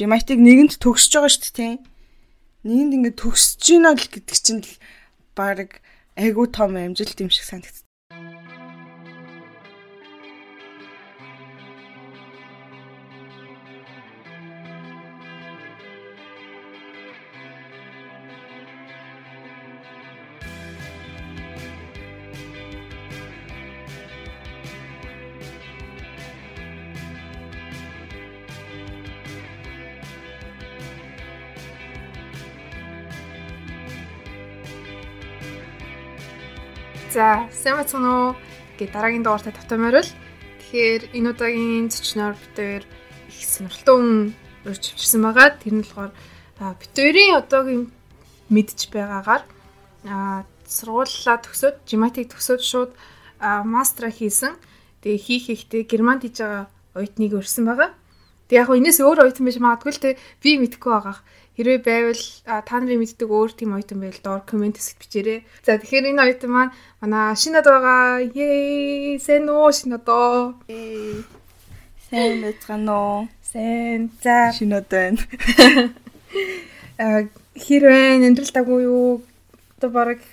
Жимайтиг нэгэнд төгсөж байгаа шүү дээ тийм. Нэгэнд ингээд төгсөж гинэ л гэдэг чинь л баг айгуу том амжилт юм шиг санагдав. За, сайн бацхан уу? Гэ дараагийн дугаартай тавтамаар л. Тэгэхээр энэ удаагийн зочноор битээр их сонирхолтой хүн урьж авчирсан байгаа. Тэр нь болохоор битээрийн одоогийн мэдж байгаагаар сургууллаа төгсөөд, жиматик төгсөөд шууд мастера хийсэн. Тэгээ хийх ихтэй германд хийж байгаа оюутныг өрсөн байгаа. Тэг яг хөө энэс өөр оюутан биш магадгүй л те би мэдхгүй байгаа. Хэрвээ байвал та нарын мэддэг өөр тийм оюутан байвал доор комент хэсэгт бичээрэй. За тэгэхээр энэ оюутан маань манай шинэд байгаа. Yay! Сэн үү шинэд оо. Байцгаана уу? Сайн. За шинэд байна. Хэрвээ амьдралтаагүй юу? Одоо баг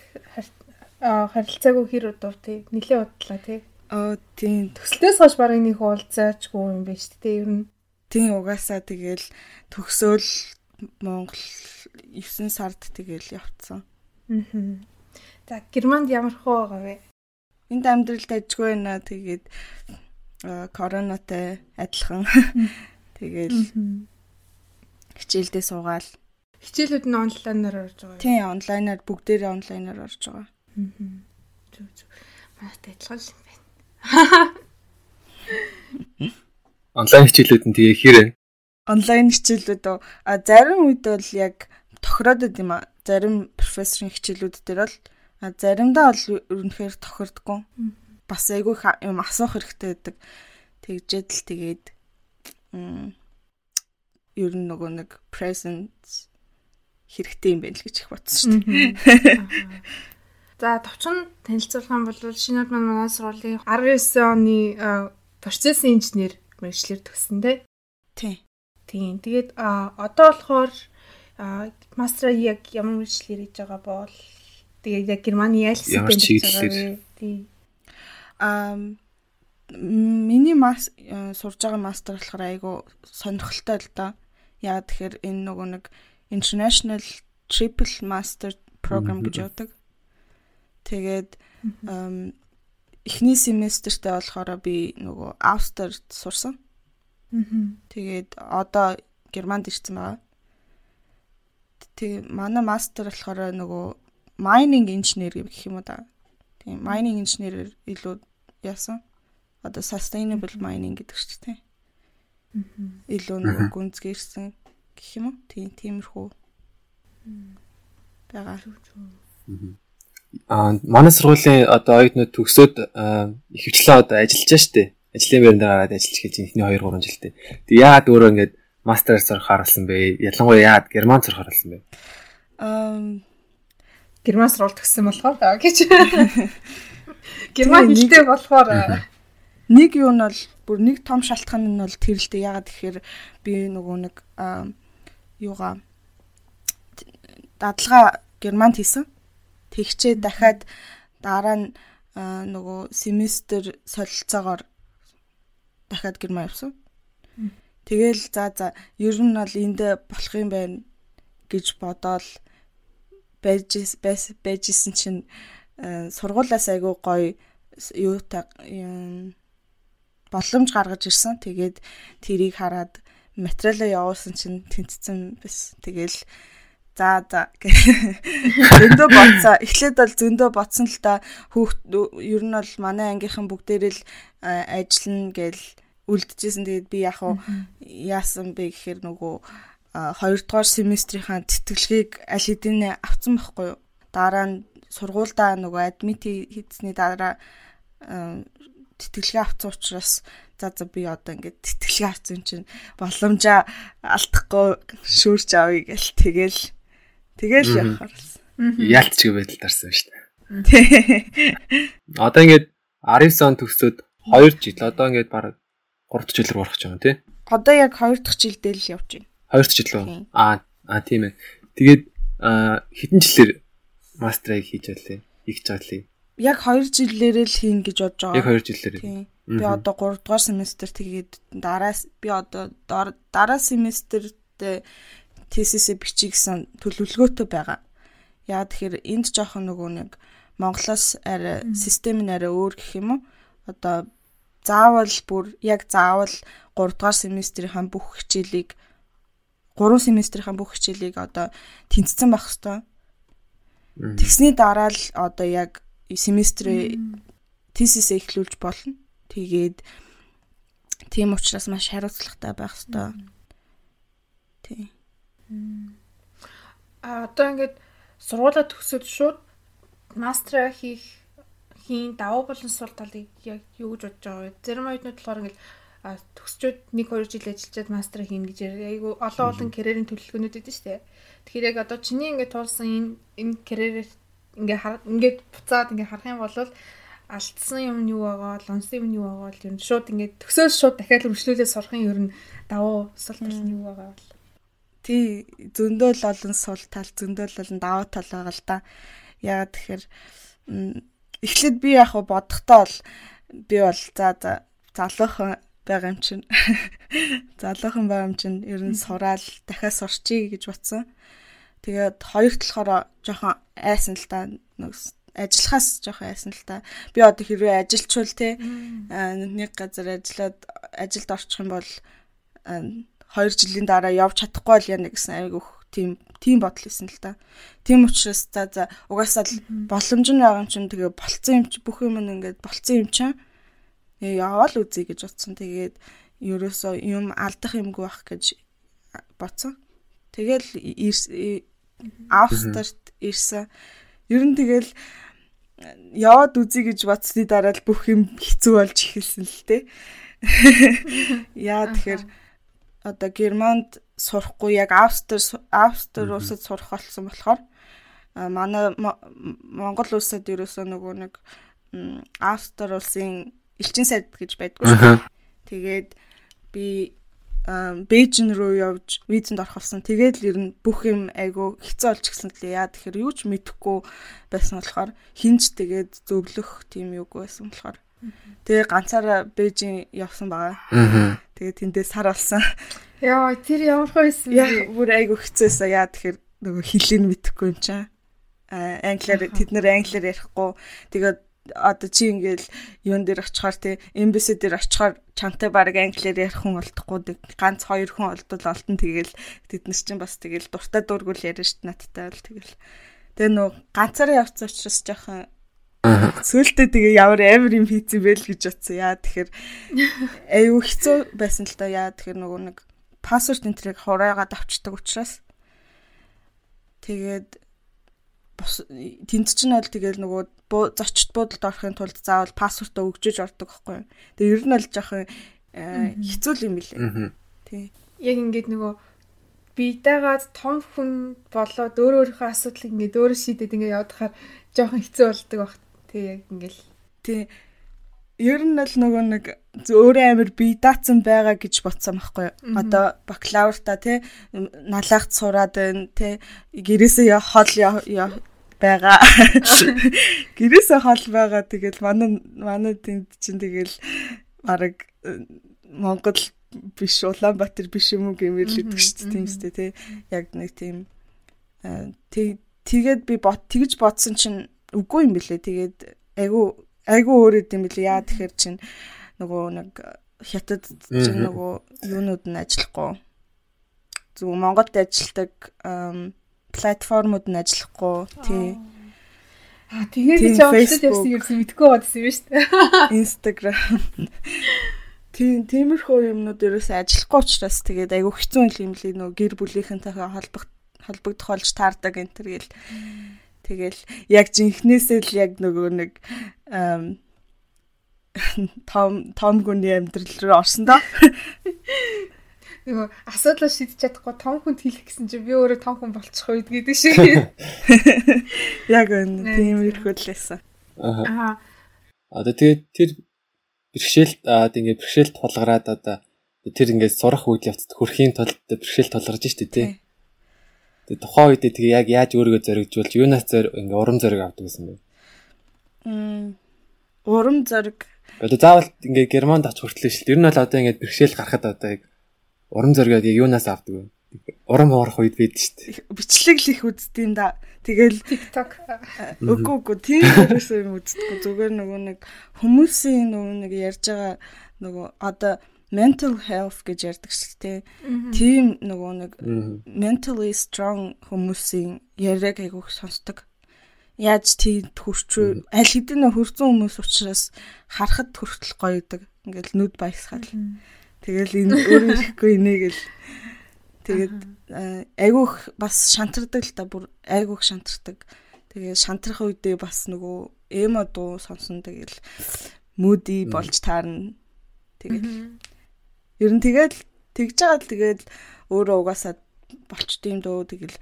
харилцаагүй хэр удав тий. Нилээ удлаа тий. Аа тийм төсөлтөөс хойш баг нэг уулзаачгүй юм биш тий. Ер нь тийм угаасаа тэгэл төгсөөл Монгол 9 сард тэгэл явцсан. Аа. За Германд ямар хөө байгаа вэ? Энд амьдралд ажгүй байна. Тэгээд коронатай адилхан. Тэгэл хичээлдээ суугаал. Хичээлүүд нь онлайнаар орж байгаа. Тийм, онлайнаар бүгдээрээ онлайнаар орж байгаа. Аа. Зүг зүг. Манайтай адилхан юм байна. Онлайн хичээлүүд нь тэгээ хэрэг онлайн хичээлүүд а зарим үед бол яг тохироод идэм а зарим профессорын хичээлүүд дээр бол заримдаа бол өрнөхээр тохирдгүй бас айгүй юм асуух хэрэгтэй байдаг тэгжээд л тэгээд ер нь нөгөө нэг presence хэрэгтэй юм байна л гэж их бодсон шүү дээ. За товчхон танилцуулах юм бол шинээр маань манай сургуулийн 19 оны процессын инженер мэрэгчлэр төгссөн дээ. Тийм. Тийм. Тэгээд одоо болохоор мастера яг ямар мэржлэр хийж байгаа бол тэгээд яг Германы ялс хийж байгаа. Тийм. Аа миний мас сурж байгаа мастер болохоор айгу сонирхолтой л да. Яа тэгэхээр энэ нөгөө нэг International Triple Master Program гэж яадаг. Тэгээд эхний семестртээ болохоор би нөгөө Австрид сурсан. Тэгээд одоо Германд ирсэн байгаа. Тэгээ манай мастер болохоор нөгөө mining engineer гэх юм уу да. Тийм mining engineer илүү яасан. Одоо sustainable mining гэдэг ч тийм. Илүү нөгөө гүнзгийрсэн гэх юм уу? Тийм тиймэрхүү. байгаа. Аа манай сургуулийн одоо оюутнууд төгсөөд ихэвчлэн одоо ажиллаж штэ ажлын байранд гараад ажиллаж эхэлж эхний 2 3 жилдээ. Тэг яагаад өөрөө ингэж мастер сурахаар болсон бэ? Ялангуяа яагаад герман сурахаар болсон бэ? Аа герман суралт гэсэн болохоор гэж. Герман хэлтэй болохоор нэг юу нь бол бүр нэг том шалтгаан нь бол тэр л дээ яагаад тэгэхээр би нөгөө нэг юугаа дадлага германд хийсэн. Тэгчээ дахиад дараа нь нөгөө семестр солилцоогоор дахиад герман явсан. Тэгэл за за ер нь бол энд болох юм байна гэж бодоол байж байжсэн чинь э, сургуулаас айгүй гоё юутай боломж гаргаж ирсэн. Тэгээд тэрийг хараад материалаа явуулсан чинь тэнцсэн бас. Тэгэл за за зөндөө бодсоо. Эхлээд бол зөндөө бодсон л та хүүхд ер нь бол манай ангийнхан бүгдээрээ л ажиллана гэл үлдэжсэн. Тэгээд би яг уу яасан бэ гэхээр нөгөө хоёрдугаар семестрийнхаа тэтгэлгийг аль хэдийн авсан байхгүй юу. Дараа нь сургуульдаа нөгөө адмит хийсний дараа тэтгэлгээ авсан учраас за за би одоо ингээд тэтгэлгээ авсан чинь боломжоо алдахгүй шүүрч авъя гэл тэгэл тэгэл явахаар. Яалтч байдал тарсан шүү дээ. Одоо ингээд 19 он төгсөөд 2 жил одоо ингээд бараг 3 дахь жил рүү орох гэж байгаа тий. Одоо яг 2 дахь жилдээ л явж байна. 2 жил үү? Аа аа тийм ээ. Тэгээд хэдэн жилээр мастрыг хийж байлээ? Их жаалаа. Яг 2 жилээр л хийн гэж бодож байгаа. Яг 2 жилээр. Тийм. Би одоо 3 дугаар семестр тэгээд дараас би одоо дараа семестрт TCC бичих гэсэн төлөвлөгөөтэй байгаа. Яа тэгэхээр энд жоохон нөгөө нэг Монголоос арай систем нь арай өөр гэх юм уу? Одоо заавал бүр яг заавал 3 дугаар семестрийн бүх хичээлийг 3 семестрийн бүх хичээлийг одоо тэнцсэн байх хэвээр. Тэгсний дараа л одоо яг семестрээ TCS эхлүүлж болно. Тэгээд тийм учраас маш хариуцлагатай байх хэвээр. Тийм. А одоо ингээд сургуулаа төгсөөд шууд мастера хийх хийн давуу болон сул талыг яг юу гэж бодож байгаа вэ? Зарим оюутнууд болохоор ингээд төгсчөөд 1 2 жил ажиллаад мастер хийнэ гэж айгу олон олон карьерийн төлөвлөгөөнүүд өгдөө дээ. Тэгэхээр яг одоо чиний ингээд туулсан энэ энэ карьерээр ингээд ингээд буцаад ингээд харах юм бол алдсан юм нь юу байгаа, лонсон юм нь юу байгаа л юм шууд ингээд төсөөл шууд дахиад үргэлжлүүлээд сурахын ер нь давуу сул тал нь юу байгаа бол. Тий, зөндөөл олон сул тал, зөндөөл олон давуу тал байгаа л да. Яагаад тэгэхээр эхлээд би яг бодохдоо бол би бол за за залуухан байгаа юм чинь залуухан байгаа юм чинь ер нь сураал дахиад сурчий гэж батсан. Тэгээд хоёрт болохоор жоохон айсан л та ажиллахаас жоохон айсан л та. Би одоо хэрвээ ажилчвал те нэг газар ажиллаад ажилд орчих юм бол 2 жилийн дараа явж чадахгүй бол яа гэсэн айгүйх тийм тийм бодол исэн л та. Тийм учраас за за угаасаа л боломж нь байгаа юм чинь тэгээ болцсон юм чи бүх юм ингээд болцсон юм чинь яваал үзье гэж бодсон. Тэгээд ерөөсөө юм алдах юмгүй байх гэж бодсон. Тэгэл Австрт ирсэн. Ер нь тэгэл яваад үзье гэж бодсны дараа л бүх юм хэцүү болж эхэлсэн л те. Яа тэгэхээр одоо Германд сурахгүй яг Австри Австри улсад сурах болсон болохоор манай Монгол улсад ерөөсөө нөгөө нэг Австри улсын элчин сайд гэж байдгүй. Тэгээд би Бээжин руу явж визэнд орох болсон. Тэгээд л ер нь бүх юм айгу хэцүү болж гисэн лээ. Яа тэгэхээр юу ч мэдэхгүй байсан болохоор хинж тэгээд зөвлөх тийм юугүй байсан болохоор. Тэгээ ганцаараа Бээжин явсан байгаа. Тэгээд тэндээ сар болсон. Яа, тэр ямар хөөсөн бэ? Бүр айгу хэцүүсэн. Яа тэгэхээр нөгөө хэлийг мэдэхгүй юм чаа. А англиар тэд нэр англиар ярихгүй. Тэгээд одоо чи ингээл юун дээр очихоор те эмбэси дээр очихоор чамтай баг англиар ярих хүн олдохгүй ганц хоёр хүн олдвол олтон тэгэл тэд нар чинь бас тэгэл дуртай дургуул яриа штт надтай бол тэгэл тэгээ нөө ганцаараа явцсан учраас жоохон Сөүлтээ тэгээ ямар амар юм хийцэн бэ л гэж бодсон. Яа тэгэхээр аюу хэцүү байсан л да. Яа тэгэхээр нөгөө нэг пассворд энтрийг хураагаад авчдаг учраас тэгээд тэнд чинь бол тэгэл нөгөө зочд буудалд орохын тулд заавал пассвортоо өгчөж ордог байхгүй. Тэгээ ер нь бол жоохон хэцүү юм билээ. Тий. Яг ингээд нөгөө бийдаагаад том хүн болоод өөр өөрийнхөө асуудлыг ингээд өөрөө шийдээд ингээд явахаар жоохон хэцүү болдог баг. Тий яг ингээл. Тий. Ер нь л нөгөө нэг өөрөө амир бие даацсан байгаа гэж бодсон байхгүй юу. Одоо бакалаврта тий налаагт сураад байна тий гэрээсээ хол байгаа. Гэрээсээ хол байгаа тэгэл манай манай тэнд чинь тэгэл баг Монгол биш Улаанбаатар биш юм уу гэмээр л идэг шүү дээ тийм үстэй тий яг нэг тийм тэгээд би бот тэгж бодсон чинь үгүй юм бэлээ тэгээд айгу айгу өөр юм бэлээ яа тэгэхээр чинь нөгөө нэг хятад чинь нөгөө юунууд нь ажиллахгүй. Зөв Монголд ажилладаг платформуд нь ажиллахгүй. Тий. А тэгээд чи өөртөө явсан юм мэдгүй бодсон юм шүү дээ. Instagram. Тийм тиймэрхүү юмнууд ерөөсөө ажиллахгүй учраас тэгээд айгүй хэцүү юм лээ нөө гэр бүлийнхэнтэй холбогд холбогдох болж таардаг энэ төр гэл. Тэгэл яг жинхнээсээ л яг нөгөө нэг том том гүний амьдрал руу орсон доо. Нөгөө асуудлаа шийдэж чадахгүй том хүнд хэлэх гэсэн чинь би өөрөө том хүн болчих үед гэдэг шиг. Яг энэ тийм л байсан. Аа. Одоо тэгээд тэр бэрхшээлт аа ингээд бэрхшээлт тулгараад одоо тэр ингээд сурах үйл явцад хөрхийн тулд бэрхшээл тулгарч штэ тий. Тэгээ тухайн үед тэгээ яг яаж өөрийгөө зоригжуулж юунаас зөр ингээ урам зориг авдаг гэсэн бэ? Мм урам зориг. Одоо заавал ингээ германд очих хүртэл шүү дээ. Ер нь бол одоо ингээ бэрхшээл гарахад одоо яг урам зоригоо юунаас авдаг вэ? Урам уурах үед байдаг шүү дээ. Бичлэг л их үздэм да. Тэгэл TikTok. Үгүй үгүй тийм ерөөсөө юм үздэггүй. Зүгээр нөгөө нэг хүмүүсийн нөгөө нэг ярьж байгаа нөгөө одоо mental health гэж ярьдаг шүү дээ. Тийм нөгөө нэг mentally strong хүмүүсийн яриаг айгуух сонсдог. Яаж тийм хурцгүй аль хэдийн хөрцөн хүмүүс учраас харахад хүртэл гоё идэг. Ингээл нүд баясгаал. Тэгэл энэ өөрөө ихгүй инегээл тэгээд айгуух бас шантардаг л та бүр айгуух шантардаг. Тэгээд шантрах үедээ бас нөгөө эмо дуу сонсон тэгэл мөди болж таарна. Тэгэл Ер нь тэгэл тэгж байгаа л тэгэл өөрөө угаасаа болчтой юм дөө тэгэл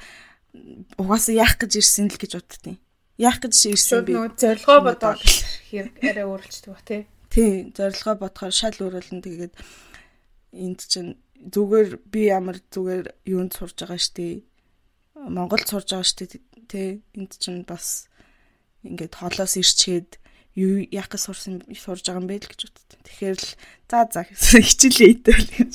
угаасаа яах гэж ирсэн л гэж боддتي. Яах гэж ирсэн би. Нөгөө зорилгоо бодоод хэрэг арай өөрчлөлтөг ба тий. Тий, зорилгоо бодохоор шал өөрөлдөн тэгээд энд чинь зүгээр би ямар зүгээр юунд сурж байгаа штэ. Монголд сурж байгаа штэ тий. Энд чинь бас ингээд холоос ирчээд юу яах гэж сурсан сурж байгаа юм бэ л гэж боддог. Тэгэхээр л за за хичээлээ идэв гэж.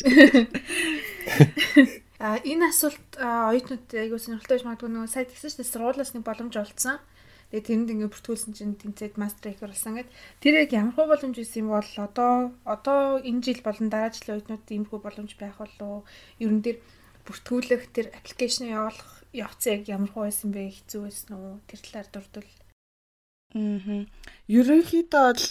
А энэ асуулт оюутнууд айгуу сонирхолтой байж магадгүй нөгөө сайт гэсэн чинь сургуулиас нэг боломж олцсон. Тэгээ тэрэнд ингээд бүртгүүлсэн чинь тэнцээд мастер их оруулсан гэд. Тэр яг ямар хөө боломж байсан юм бол одоо одоо энэ жил болон дараа жилийн оюутнууд иймэрхүү боломж байх болов уу? Ерөн дээр бүртгүүлэх тэр аппликейшн явуулах явц яг ямар хөө байсан бэ? Хэцүү байсан уу? Тэр талаар дурдвал Аа. Ерөнхийдөө бол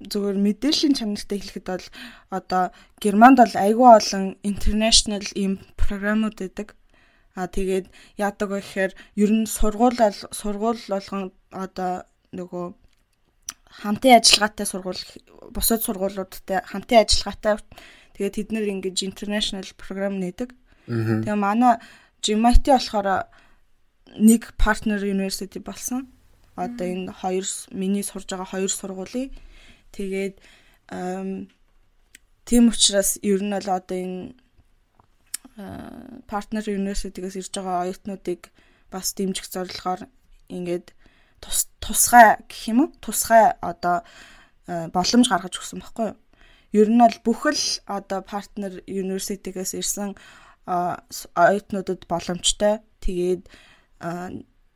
зүгээр мэдээллийн чанартай хэлэхэд бол одоо Германд бол айгүй олон international ийм програмууд байдаг. Аа тэгээд яадаг вэ гэхээр ер нь сургууль сургууль болгон одоо нөгөө хамтын ажиллагаатай сургууль бусад сургуулиудтай хамтын ажиллагаатай тэгээд тэд нэр ингэж international програм нээдэг. Тэгээ манай GMIT болохоор нэг партнер university болсон одоо энэ хоёр миний сурж байгаа хоёр сургуулийн. Тэгээд тийм учраас ер нь бол одоо энэ партнер университетээс ирж байгаа оюутнуудыг бас дэмжих зорилгоор ингээд тус тусгай гэх юм уу? Тусгай одоо боломж гаргаж өгсөн байхгүй юу? Ер нь бол бүхэл одоо партнер университетээс ирсэн оюутнуудад боломжтой. Тэгээд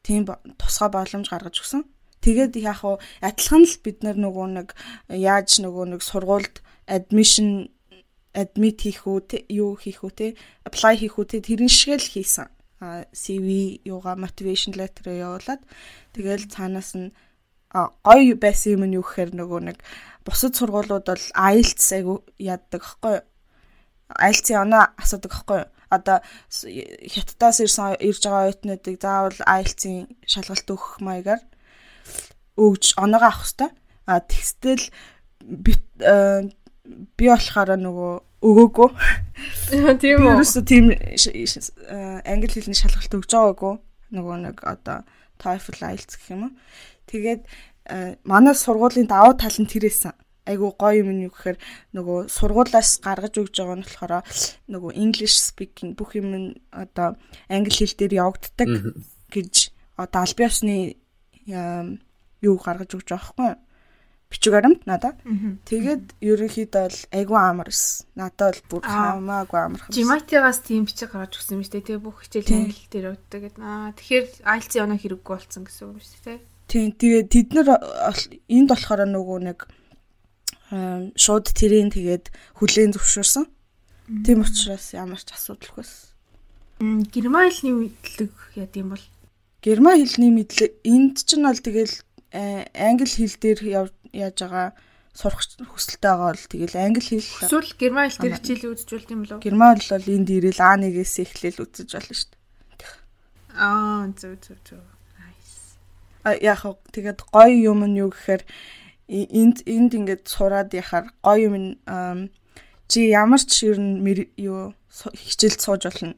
тийм тусгай боломж гаргаж өгсөн. Тэгээд яг уу адилхан л бид нар нөгөө нэг яаж нөгөө нэг сургуульд admission admit хийх үү юу хийх үү те apply хийх үү те тэрэн шиг л хийсэн. CV юугаа motivation letter явуулаад тэгэл цаанаас нь гоё байсан юм нь юу гэхээр нөгөө нэг бусад сургуулиуд бол IELTS айгу яддаг хэвгүй. IELTS-ийн оноо асуудаг хэвгүй одоо хятадаас ирсэн ирж байгаа оюутнуудыг заавал IELTS-ийн шалгалт өгөх маягаар өгж оноогоо авах хэрэгтэй. А тэгстэл би би болохоор нөгөө өгөөгүй. Тийм үү. Ерөөсө тийм англи хэлний шалгалт өгж байгаагүй. Нөгөө нэг одоо TOEFL IELTS гэх юм уу. Тэгээд манай сургуулийн давуу тал нь тэрээсэн айгу гоё юм юу гэхээр нөгөө сургуулаас гаргаж өгж байгаа нь болохоор нөгөө English speaking бүх юм одоо англи хэл дээр явагддаг гэж одоо аль биесны юу гаргаж өгч байгаа хгүй бичиг баримт надаа. Тэгээд ерөнхийдөө бол айгу амар ус. Надад бол бүр хамаагүй амархан. Жиматигаас тийм бичиг гаргаж өгсөн юм шүү дээ. Тэгээ бүх хичээл англи дээр явагддаг гэдэг. Аа тэгэхээр IELTS оноо хэрэггүй болсон гэсэн үг шүү дээ. Тийм тэгээд тэд нар энд болохоор нөгөө нэг шууд тэрийн тэгээд хүлээн зөвшөөрсөн. Тийм учраас ямар ч асуудалгүй байсан. Герман хэлний мэдлэг яа гэм бол Герман хэлний мэдлэг энд ч нь бол тэгэл англи хэл дээр яаж байгаа сурах хүсэлтэй байгаа бол тэгэл англи хэл эсвэл герман хэл дээр хичээл үзэж юм болов Герман хэл бол энд ирэл А1-ээс эхлээл үзэж болно шүү дээ. Аа зөв зөв зөв. Nice. А яг тэгээд гоё юм нь юу гэхээр энд энд ингээд сураад яхаар гоё юм чи ямар ч ер нь юу хичээлд сууж болно.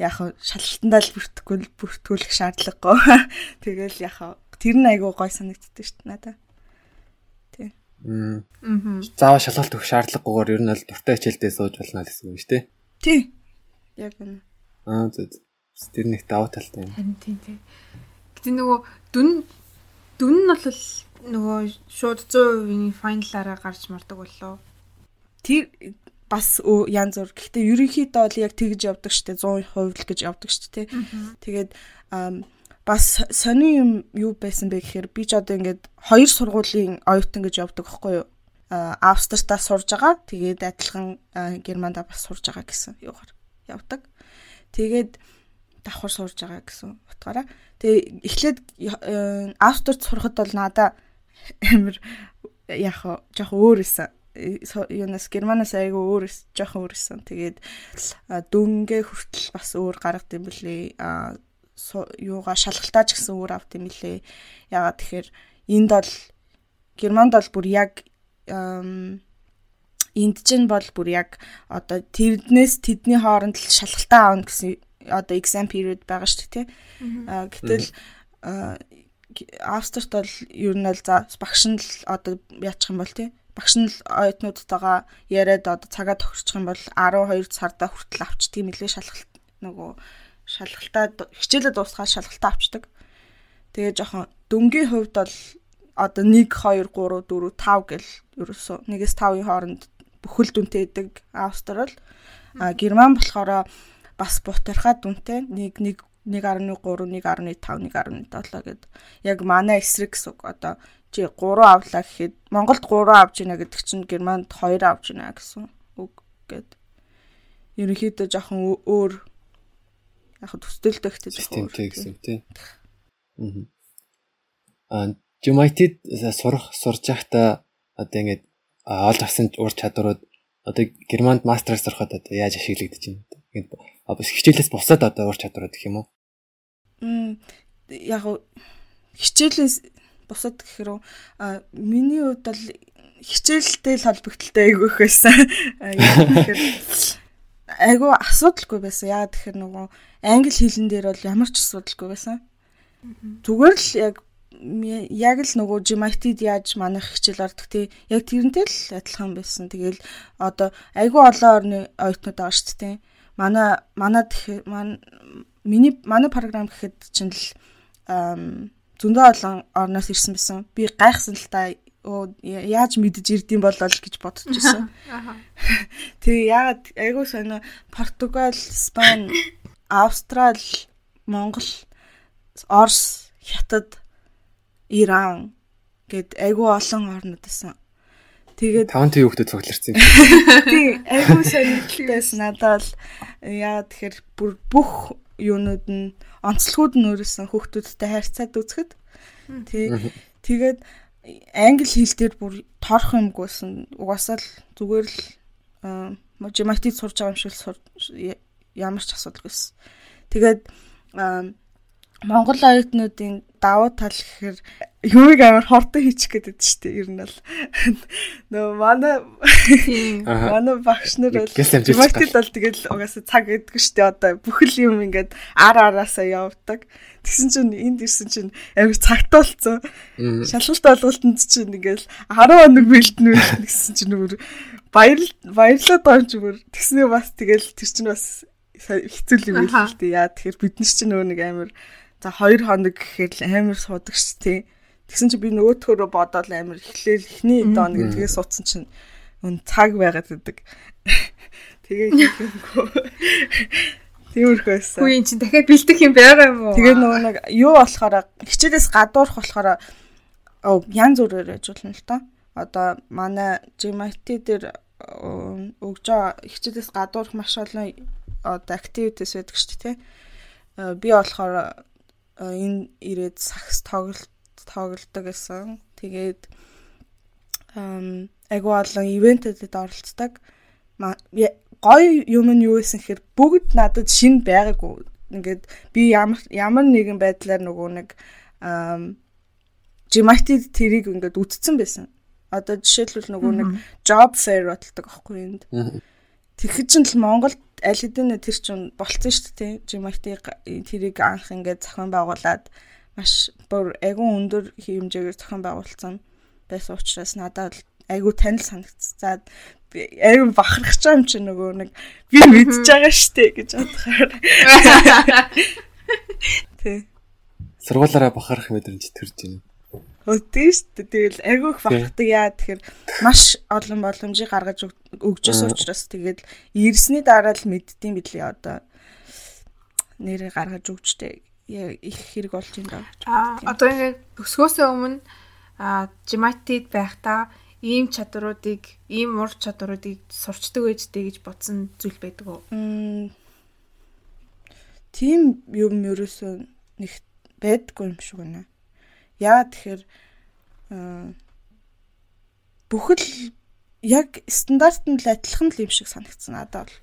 Яг шалгалтандаа л бүртгэхгүй бүртгүүлэх шаардлагагүй. Тэгэл яг тэр нь айгүй гой санагддаг шүү дээ надад. Тий. Аа. Заавал шалгалт өгөх шаардлагагүйгээр ер нь л дуртай хичээлдээ сууж болно гэсэн үг шүү дээ. Тий. Яг үнэ. Аа зөв. Тэр нэг даваа талтай юм. Харин тийм тийм. Гэтэ нөгөө дүн дүн нь бол нөгөө шууд 100%-ийн файналаараа гарч мардаг боллоо. Тэр бас янз бүр. Гэхдээ ерөнхийдөө бол яг тэгж явдаг штэ 100% л гэж явдаг штэ тий. Тэгээд бас сони юм юу байсан бэ гэхээр би ч одоо ингээд хоёр сургуулийн оюутан гэж явдаг байхгүй юу? Австртаа сурж байгаа. Тэгээд адилхан Германда бас сурж байгаа гэсэн юугаар явдаг. Тэгээд давхар сурж байгаа гэсэн утгаараа. Тэгээ эхлээд Австрт сурахад бол надаа амир яг жоох өөр исэн. Юунаас Германаас айгүй өөр жоох өөр исэн. Тэгээд дүнгээ хүртэл бас өөр гаргад юм блэ. А юугаа шалгалтаач гэсэн өөр авт юм лээ. Ягаад тэгэхээр энд бол Германд бол бүр яг энд чинь бол бүр яг одоо тэрнээс тэдний хооронд л шалгалтаа аавна гэсэн одоо exam period байгаа шүү дээ тий. Аа гэтэл Австрт бол ер нь л за багш нь л одоо яачих юм бол тий багш нь оюутнуудтайгаа яриад одоо цагаа тохирчих юм бол 12 сарда хүртэл авчдаг юм лээ шалгалт нөгөө шалгалтаа хичээлээ дуусгаад шалгалтаа авчдаг. Тэгээ жоохон дөнгөний хувьд бол одоо 1 2 3 4 5 гэл ерөөсөө 1-с 5-ын хооронд бүхэл дүнтэй идэг Австрал. А Герман болохоор бас бутархаа дүнтэй 1 1 1.3 1.5 1.7 гэд яг манай эсрэг гэсэн үг одоо чи 3 авлаа гэхэд Монголд 3 авч ийна гэдэг чинь Германд 2 авч ийна гэсэн үг гэд ерөнхийдөө жоохон өөр яг төсдөлтэй ихтэй жоохон тийм гэсэн тийм. Аа Жумайтид сурах сурж байхдаа одоо ингэж олж авсан ур чадварууд одоо Германд мастер сурахад одоо яаж ашиглагдаж байна? Ингээд бас хичээлээс бусаад одоо ур чадварууд гэх юм уу? Яг хичээлээс бусад гэхээр миний хувьд бол хичээлтэй л холбогдолтой айгүйх байсан. Айгүй асуудалгүй байсан. Яагаад тэгэхээр нөгөө англи хэлэн дээр бол ямар ч асуудалгүй байсан. Зүгээр л яг яг л нөгөө GMIT-д яаж манайх хичээл ордог тий яг тэрнтэй л адилхан байсан. Тэгэл одоо айгүй олон орны оюутнууд байгаа шүү дээ. Манай манад миний манай програм гэхэд чинь л зөндөө олон орноос ирсэн байсан. Би гайхсан л та яаж мэдэж ирдэм болол гэж бодож байсан. Тэгээ яагаад айгүй сонио Португал, Испани, Австрал, Монгол, Орос, Хятад, Иран гэд айгүй олон орнод байсан. Тэгээд таван тийм хүүхдэд цугларсан. Тийм айгүй сонирхолтойс надад яа тэгэхээр бүр бүх юунууд нь онцлогуд нь өөрөөсөн хүүхдүүдтэй харьцаад үзэхэд. Тий. Тэгээд англи хэл дээр бүр торох юмгүйсэн угаасаа л зүгээр л математик сурж байгаа юм шиг ямар ч асуудалгүйсэн. Тэгээд Монгол оюутнуудын давуу тал гэхээр юмыг амар хортой хийчих гэдэг шүү дээ. Ер нь бол нөө манай манай багш нар бол математикт бол тэгэл угаасаа цаг өгдөг шүү дээ. Одоо бүхэл юм ингээд ар араасаа явдаг. Тэгсэн чинь энд ирсэн чинь амар цагтуулцсан. Шалгалт олголтод чинь ингээл 10 хоног бэлдэнэ гэсэн чинь нүр баяр баярлаад байгаа юм чи бүр тэгснээ бас тэгэл тэр чинь бас хэцүү юм байл л дээ. Яа тэгэхээр бид нар чинь нөгөө нэг амар За 2 хоног гэхээр л амар суудаг ш тий. Тэгсэн чи би нөгөөдхөрөө бодоод амар эхлээл эхний доо гэдгээ суудсан чинь өн цаг байгаад байдаг. Тэгээ хийхгүй. Тиймэрхүү байсан. Хүү эн чинь дахиад бэлдэх юм байгаа юм уу? Тэгээ нөгөө нэг юу болохоор хичээлээс гадуурх болохоор оо янз бүрээр болно л доо. Одоо манай GMT дээр өгж байгаа хичээлээс гадуурх маш олон одоо activities байдаг шүү дээ тий. Би болохоор энэ ирээд сакс тоглолт тоглолдог гэсэн. Тэгээд айгуу олон ивентэдэд оролцдог. Гоё юм нь юу байсан гэхээр бүгд надад шин байгаагүй. Ингээд би ямар ямар нэгэн байдлаар нөгөө нэг Жимати тэрийг ингээд үтцсэн байсан. Одоо жишээлбэл нөгөө нэг job fair боддог аахгүй энд. Тэгэхэд ч л Монголд аль хэдийн тэр чинь болцсон шүү дээ. Жимати тэрийг анх ингээд зохион байгуулад маш бүр агун өндөр хэмжээгээр зохион байгуулсан байсан учраас надад айгу танил санагцаад айгу бахархаж байгаа юм чи нөгөө нэг би мэдж байгаа штэ гэж бодохоор. Тэ. Сургуулаараа бахарах мэдрэмж төрж байна. Өдөө штэ тэгэл айгу их бахархдаг яа. Тэгэхээр маш олон боломжийг гаргаж өгчөөс учраас тэгээд ирсний дараа л мэддэм билээ одоо. Нэрээ гаргаж өгчтэй. Их хэрэг болж байна даа. Аа одоо ингээд төгсгөөсөө өмнө жиматид байхдаа ийм чадруудыг, ийм ур чадруудыг сурчдаг байжтэй гэж бодсон зүйл байдаг уу? Тийм юм ерөөсөө нэг байдгүй юм шиг байна. Яа тэгэхээр бүхэл яг стандарт нь л адилхан л юм шиг санагдсан надад бол.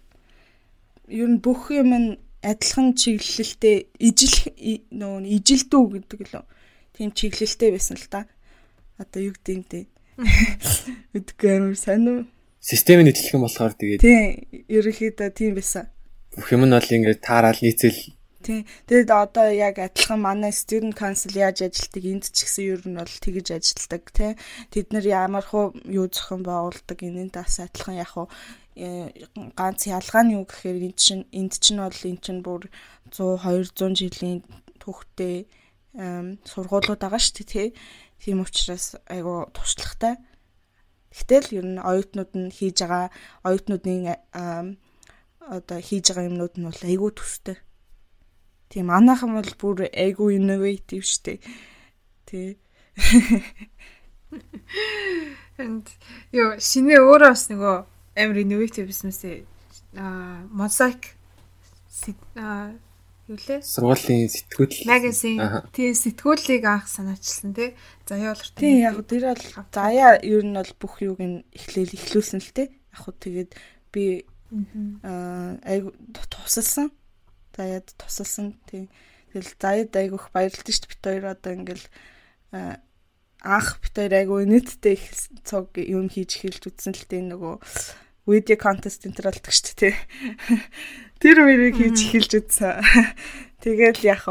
Ер нь бүх юм нь адилхан чиглэлтэй ижил нөө ижилдүү гэдэг лөө. Тийм чиглэлтэй байсан л та. Одоо юу гэдэг юм те. Үдгүй амар уу? Системийн нийтлэх юм болохоор тэгээд Тийм, ерөнхийдөө тийм байсан. бүх юм нь бол ингээд таарал нийцэл Тийм. Тэгэд одоо яг адилхан манай student council яаж ажилтдаг энд ч гэсэн ер нь бол тэгж ажилтдаг тий. Тэд нар ямар хуу юу зохион байгуулдаг энэнд бас адилхан яг хуу э, ганц ялгаа нь юу гэхээр энд чинь энд чинь бол эн чинь бүр 100 200 жилийн түүхтэй сургуулиуд байгаа шүү дээ тий. Тийм учраас айгу туршлагатай. Гэтэл ер нь оюутнууд нь хийж байгаа оюутнуудын одоо хийж байгаа юмнууд нь бол айгу төстэй. Тийм манайхан бол бүр айгу innovative штэ. Тий. And ёо шинэ өөрөө бас нөгөө амар innovative бизнесээ аа mosaic аа юу лээ? сургуулийн сэтгүүл Магазин тий сэтгүүлийг анх санаачилсан тий. Заяа бол тий яг тэр бол заяа ер нь бол бүх юуг нь эхлээл эхлүүлсэн л тий. Яг хөө тэгээд би аа айгу тусалсан заяад тусалсан. Тийм тэгэл заяад айгүйх баярлалтай шүү дээ. Бит хоёр одоо ингээл анх бит хоёр айгүй нийтдээ их цог юм хийж эхэлж үтсэн л тийм нөгөө видео контест энэ төр болдог шүү дээ тэр үеийг хийж эхэлж үтсэн тэгэл яг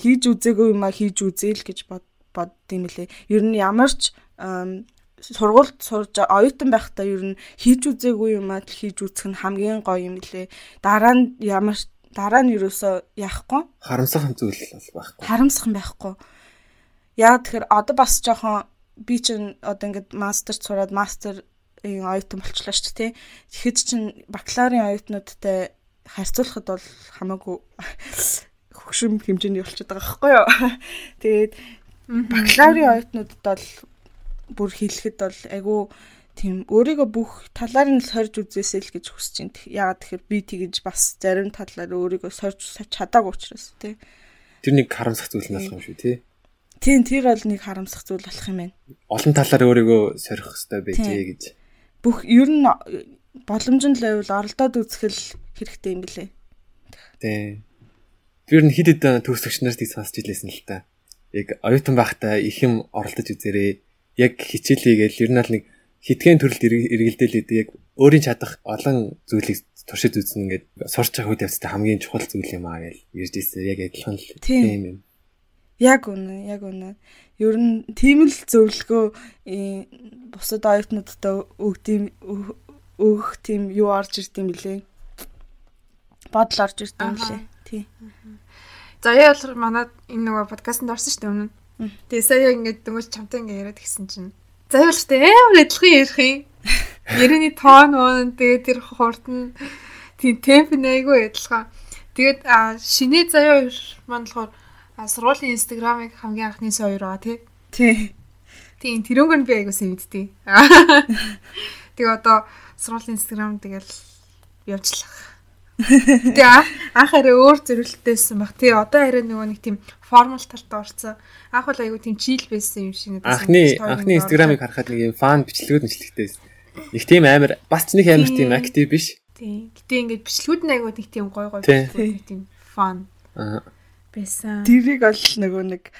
хийж үзээгүй юм а хийж үзээл гэж бод боддсон мөлий ер нь ямар ч сургуульд сурж оюутан байхдаа ер нь хийж үзээгүй юм аа хийж үзэх нь хамгийн гоё юм лээ. Дараа нь ямар дараа нь юусоо яахгүй. харамсах зүйл бол байхгүй. Харамсах юм байхгүй. Яг тэгэхээр одоо бас жоохон би чинь одоо ингээд мастер сураад мастер оюутан болчлаа шүү дээ. Тэгэхэд чинь бакалаврын оюутнуудтай харьцуулахад бол хамаагүй хөгшин хэмжээний болчиход байгаа байхгүй юу. Тэгээд бакалаврын оюутнуудад бол бүр хэлэхэд бол айгүй тийм өөрийгөө бүх талаар нь сорж үзээсэй л гэж хүсэж байна. Яагаад тэгэхээр би тэгэж бас зарим талаар өөрийгөө сорж чадаагүй учраас тий. Тэр нэг харамсах зүйл нь болох юм шүү тий. Тийм тэр бол нэг харамсах зүйл болох юм байна. Олон талаар өөрийгөө сорих хэрэгтэй байжээ гэж. Бүх ер нь боломжтой байвал оролдоод үзэхэл хэрэгтэй юм билэ. Тий. Тэр нь хид хид төгсөгч нарт их сонсч илээсэн л та. Яг оюутан байхдаа их юм оролдож үзээрэй. Яг хичээлийгээл ер нь л нэг хитгэн төрөлд эргэлдээлээд яг өөрийн чадах олон зүйлийг туршид үзсэн ингээд сурч байгаа үед явцтай хамгийн чухал зүйл юм аа гэж ирж ирсэн. Яг адилхан л тийм юм. Яг үнэ, яг үнэ. Ер нь тийм л зөвлөгөө бусад оюутнуудтай өгдөм өгөх тийм юу орж ирд юм блэ. Бодол орж ирд юм блэ. Тий. За яа бол манад энэ нөгөө подкастт орсон шүү дээ өмнө. Тэгээ сая ингээд дөнгөж чамтай ингээд яриад гисэн чинь Штэ амар адилхан ярих юм. Ярианы тоон уун тэгээд тэр хурд нь тийм темп нь айгүй адилхан. Тэгээд шинэ заяа маань болохоор сургуулийн инстаграмыг хамгийн анхны хоёр байгаа тий. Тий. Тийм тэрөнгөр би айгүй сэвдтий. Тэгээ одоо сургуулийн инстаграм тэгэл явжлах. Тэгээ анх арай өөр зэрэглэлтэйсэн баг. Тий одоо арай нөгөө нэг тийм формал талтай орцсон. Анх бол айгүй тийм чийл байсан юм шиг надад анхны анхны инстаграмыг харахад нэг юм фан бичлэгүүд байсан. Их тийм амар бас ч нэг амар тийм актив биш. Тий. Гэтэ ингээд бичлэгүүд нь айгүй нэг тийм гой гой бичлэгүүд тийм фан. Аа. Байсан. Тэрийг бол нөгөө нэг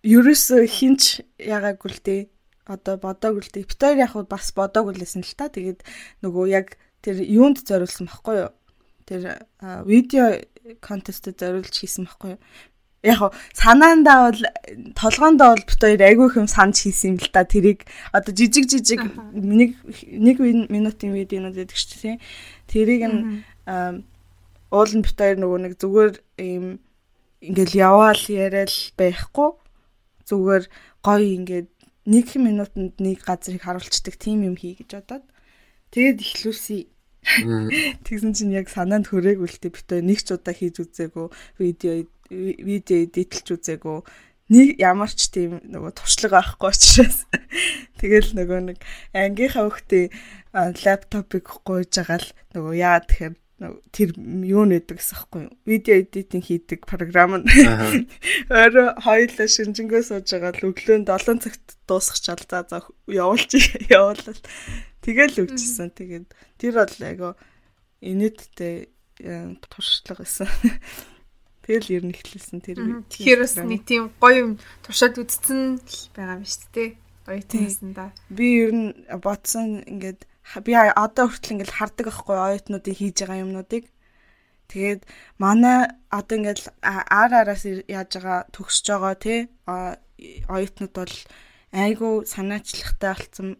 ерөөсө хинч ягаагүй л дээ. Одоо бодоагүй л дээ. Битээр яг бас бодоагүй лсэн л та. Тэгээд нөгөө яг тэр юунд зориулсан байхгүй юу? Тэр видео контестэд зориулж хийсэн байхгүй юу? яг хоо санаандаа бол толгоондоо бол бит хоёр айгүй их юм санаж хийсэн юм л та. Тэрийг одоо жижиг жижиг нэг нэг минутын видеонууд гэдэг чинь тийм тэрийг нь уул нь бит хоёр нөгөө нэг зүгээр ийм ингээл яваал яриад байхгүй. Зүгээр гоё ингээд нэг минутанд нэг газрыг харуулцдаг тийм юм хий гэж бодоод. Тэгээд ихлүүлсэн Тэгсэн чинь яг санаанд хүрээгүй бит нэг ч удаа хийж үзээгүй видео видео эдитлж үзээгүй. Нэг ямар ч тийм нөгөө туршлага авахгүй учраас. Тэгэл нөгөө нэг ангийнхаа хөхтэй лаптопыг гуйж байгаа л нөгөө яа тэгэхээр тэр юу нэдэг гэсэн хэвгүй юу? Видео эдитинг хийдэг програм нь. Өөрөө хоёулаа шинжэнгөө сууж байгаа л өглөө 7 цагт дуусгачаал за за явуулж явуулал тэгэл өгчсэн тэгээд тэр бол айгаа инээдтэй туршлага гэсэн Тэгэл ер нь ихлүүлсэн тэр. Тэгэхээр бас нэг тийм гоё юм туршаад үзсэн байгаа юм шүү дээ. Гоё тиймсэн да. Би ер нь бодсон ингээд би одоо хүртэл ингээд хардаг байхгүй оюутнуудын хийж байгаа юмнуудыг. Тэгээд манай одоо ингээд ар араас яаж байгаа төгсөж байгаа тий оюутнууд бол айгүй санаачлахтай болсон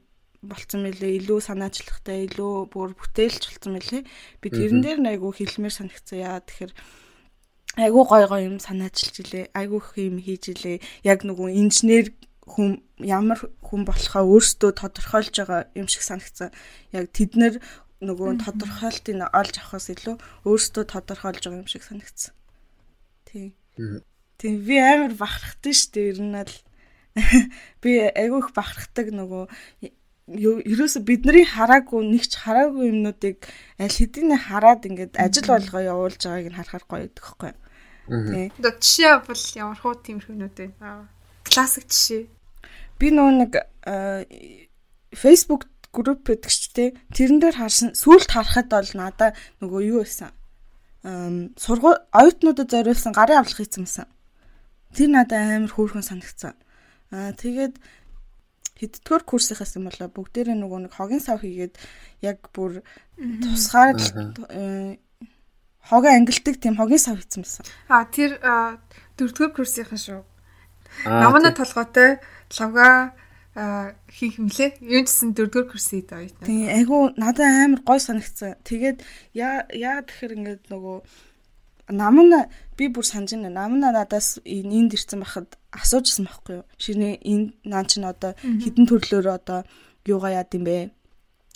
болцсон мөлий илүү санаачлахтай илүү бүр бүтээлч болцсон мөлий би тэрэн дээр айгүй хэлмээр санагцсан яа тэгэхээр айгүй гой гой юм санаачилж илээ. Айгүй их юм хийж илээ. Яг нөгөө инженер хүн ямар хүн болохоо өөрсдөө тодорхойлж байгаа юм шиг санагцсан. Яг тэд нэр нөгөө тодорхойлтыг олж авахаас илүү өөрсдөө тодорхойлж байгаа юм шиг санагцсан. Тийм. Тийм би амар бахархдаг шүү дээ. Ер нь л би айгүй их бахархдаг нөгөө ерөөсө бидний хараагүй нэг ч хараагүй юмнуудыг аль хэдийн хараад ингээд ажил болгоо явуулж байгааг нь харахаар гоё гэдэг хэвхэв. Тий. Одоо жишээ бол ямар хуу тиймэрхүүнүүд вэ? Классик жишээ. Би нөгөө нэг Facebook групп гэдэг ч тий. Тэрэн дээр харсан сүулт харахад бол надаа нөгөө юу байсан? Сургууль оюутнуудад зориулсан гарын авлага хийсэн юмсан. Тэр надад амар хөөрхөн санагцсан. Аа тэгээд хэддгээр курсынхаас юм болоо бүгдээрээ нөгөө нэг хогийн сав хийгээд яг бүр тусгаар хогоо ангилдаг тийм хогийн сав хийсэн байсан. А тэр дөрөвдүгээр курсынхаа шүү. Намана толгойтой лавга хийх юмлээ. Юу гэсэн дөрөвдүгээр курсын хэд оёо. Тийм айгу надад амар гой санагцсан. Тэгээд яа яа тэгэхээр ингээд нөгөө намна би бүр санаж байна. Намна надаас энд ирсэн байхад асуужсан байхгүй юу? Шинэ энэ наа чин одоо хідэн төрлөөр одоо юугаа яад юм бэ?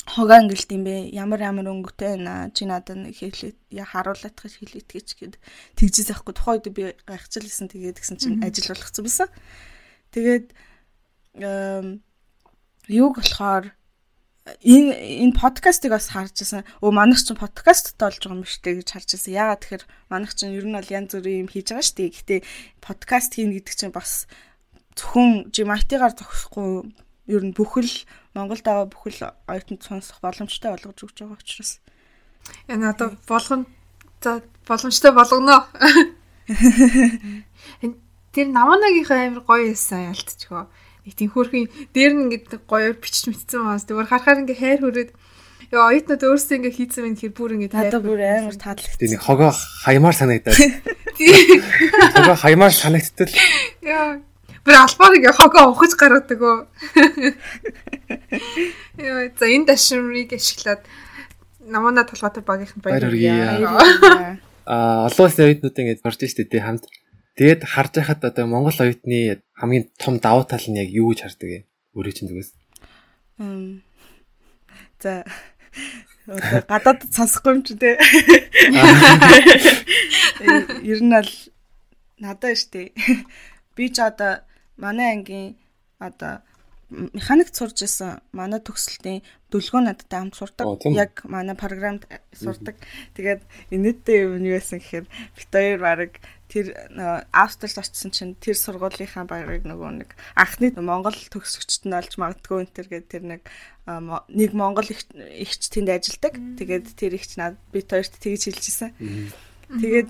хогоо ангилт юм бэ? Ямар ямар өнгөтэй байна? Чи надад хэлээ харуулаад гэж хэлээд гэж гээд тэгжээс ахгүй тухайд би гайхчихлээсэн тэгээд гисэн чинь ажил болгоцсон байсан. Тэгээд юуг болохоор энэ энэ подкастыг бас харж байсан. Өө манайх чинь подкасттай болж байгаа юм шүү дээ гэж харж байсан. Яагаад тэгэхээр манайх чинь ер нь бол янз бүрийн юм хийж байгаа шүү дээ. Гэхдээ подкаст хийн гэдэг чинь бас зөвхөн жимайтигаар зогсохгүй ер нь бүхэл Монголд байгаа бүхэл оюутанд сонсох боломжтой болгож өгч байгаа учраас. Яг надад болгон за боломжтой болгоно. Тэр наманагийнхаа амар гоё юмсан ялтчихоо. Тийм хөөрхөн дээр нь ингээд гоёор бичиж мэдсэн баас зүгээр харахаар ингээд хайр хүрээд Яа оюутнууд өөрсдөө ингээ хийцэн байх хэрэг бүр ингээ тадаа бүр амар таалагдсан. Тийм хогоо хаймаар санагдаад. Хогоо хаймаар санагдтал. Яа бүр албаар ингээ хогоо ухаж гаргадаг өө. Яа, за энэ дашныг ашиглаад намана толгойтой багийнхан баярлалаа. Аа, олон улсын оюутнууд ингээд орж штэ тий хамт. Тэгээд харж байхад одоо Монгол оюутны хамгийн том давуу тал нь яг юу гэж хардаг вэ? Өөрөө чинь зүгээс. За гадаад сонсохгүй юм чи тээ. Ер нь л надад штэ. Би ч одоо манай ангийн одоо механик сурж исэн манай төгсөлтийн дүлгөө надтай хамт сурдаг. Яг манай програмд сурдаг. Тэгээд инээдтэй юм юу байсан гэхээр бит хоёр баг тэр Австралид очсон чинь тэр сургуулийнхаа багыг нөгөө нэг анхны Монгол төгсөгчд нь олж магадгүй энэ төр гэдэг тэр нэг нэг Монгол ихч тэнд ажилладаг. Тэгээд тэр ихч над бит хоёрт тэгж хэлжсэн. Тэгээд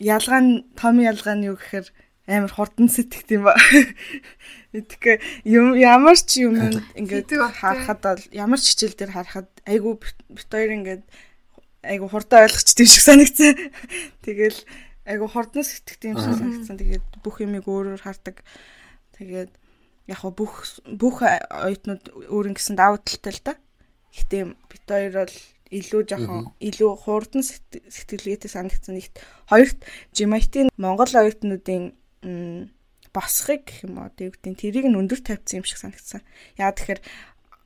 ялгаа нь том ялгаа нь юу гэхээр амар хурдан сэтгэт юм ба. Юм ямар ч юм ингээд харахад бол ямар ч хичээл дээр харахад айгу бит хоёр ингээд айгу хурдан ойлгочтой шиг санагдсан. Тэгэл айгу хордон сэтгэдэг юм шиг санагдсан. Тэгээд бүх юмыг өөрөөр хардаг. Тэгээд яг бүх бүх оюутнууд өөр ингэсэн давуу талтай л да. Гэтэ бит хоёр бол илүү жоохон илүү хурдан сэтгэлгээтэй санагдсан нэгт хоёрт Жимайтийн Монгол оюутнуудын босхыг гэх юм уу дэвтийн тэрийг нь өндөр тавьсан юм шиг санагдсан. Яа тэгэхээр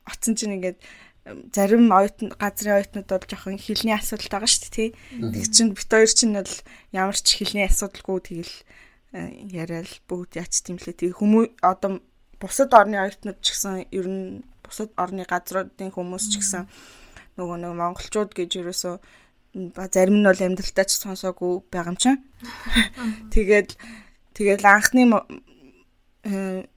оцсон чинь ингээд зарим оюутан газрын оюутнууд бол жоохон хилний асуудал байгаа шүү дээ тий. Тэг чинь бит хоёр чинь бол ямар ч хилний асуудалгүй тэгэл э, яриад бүгд яач тийм лээ. Тэг хүмүүс одоо бусад орны оюутнууд ч гэсэн ер нь бусад орны газруудын хүмүүс ч гэсэн нөгөө нэг монголчууд гэж ерөөсөө зарим нь бол амьдралтаа ч сонсоогүй байгаа юм чинь. Тэгээд тэгээд анхны э,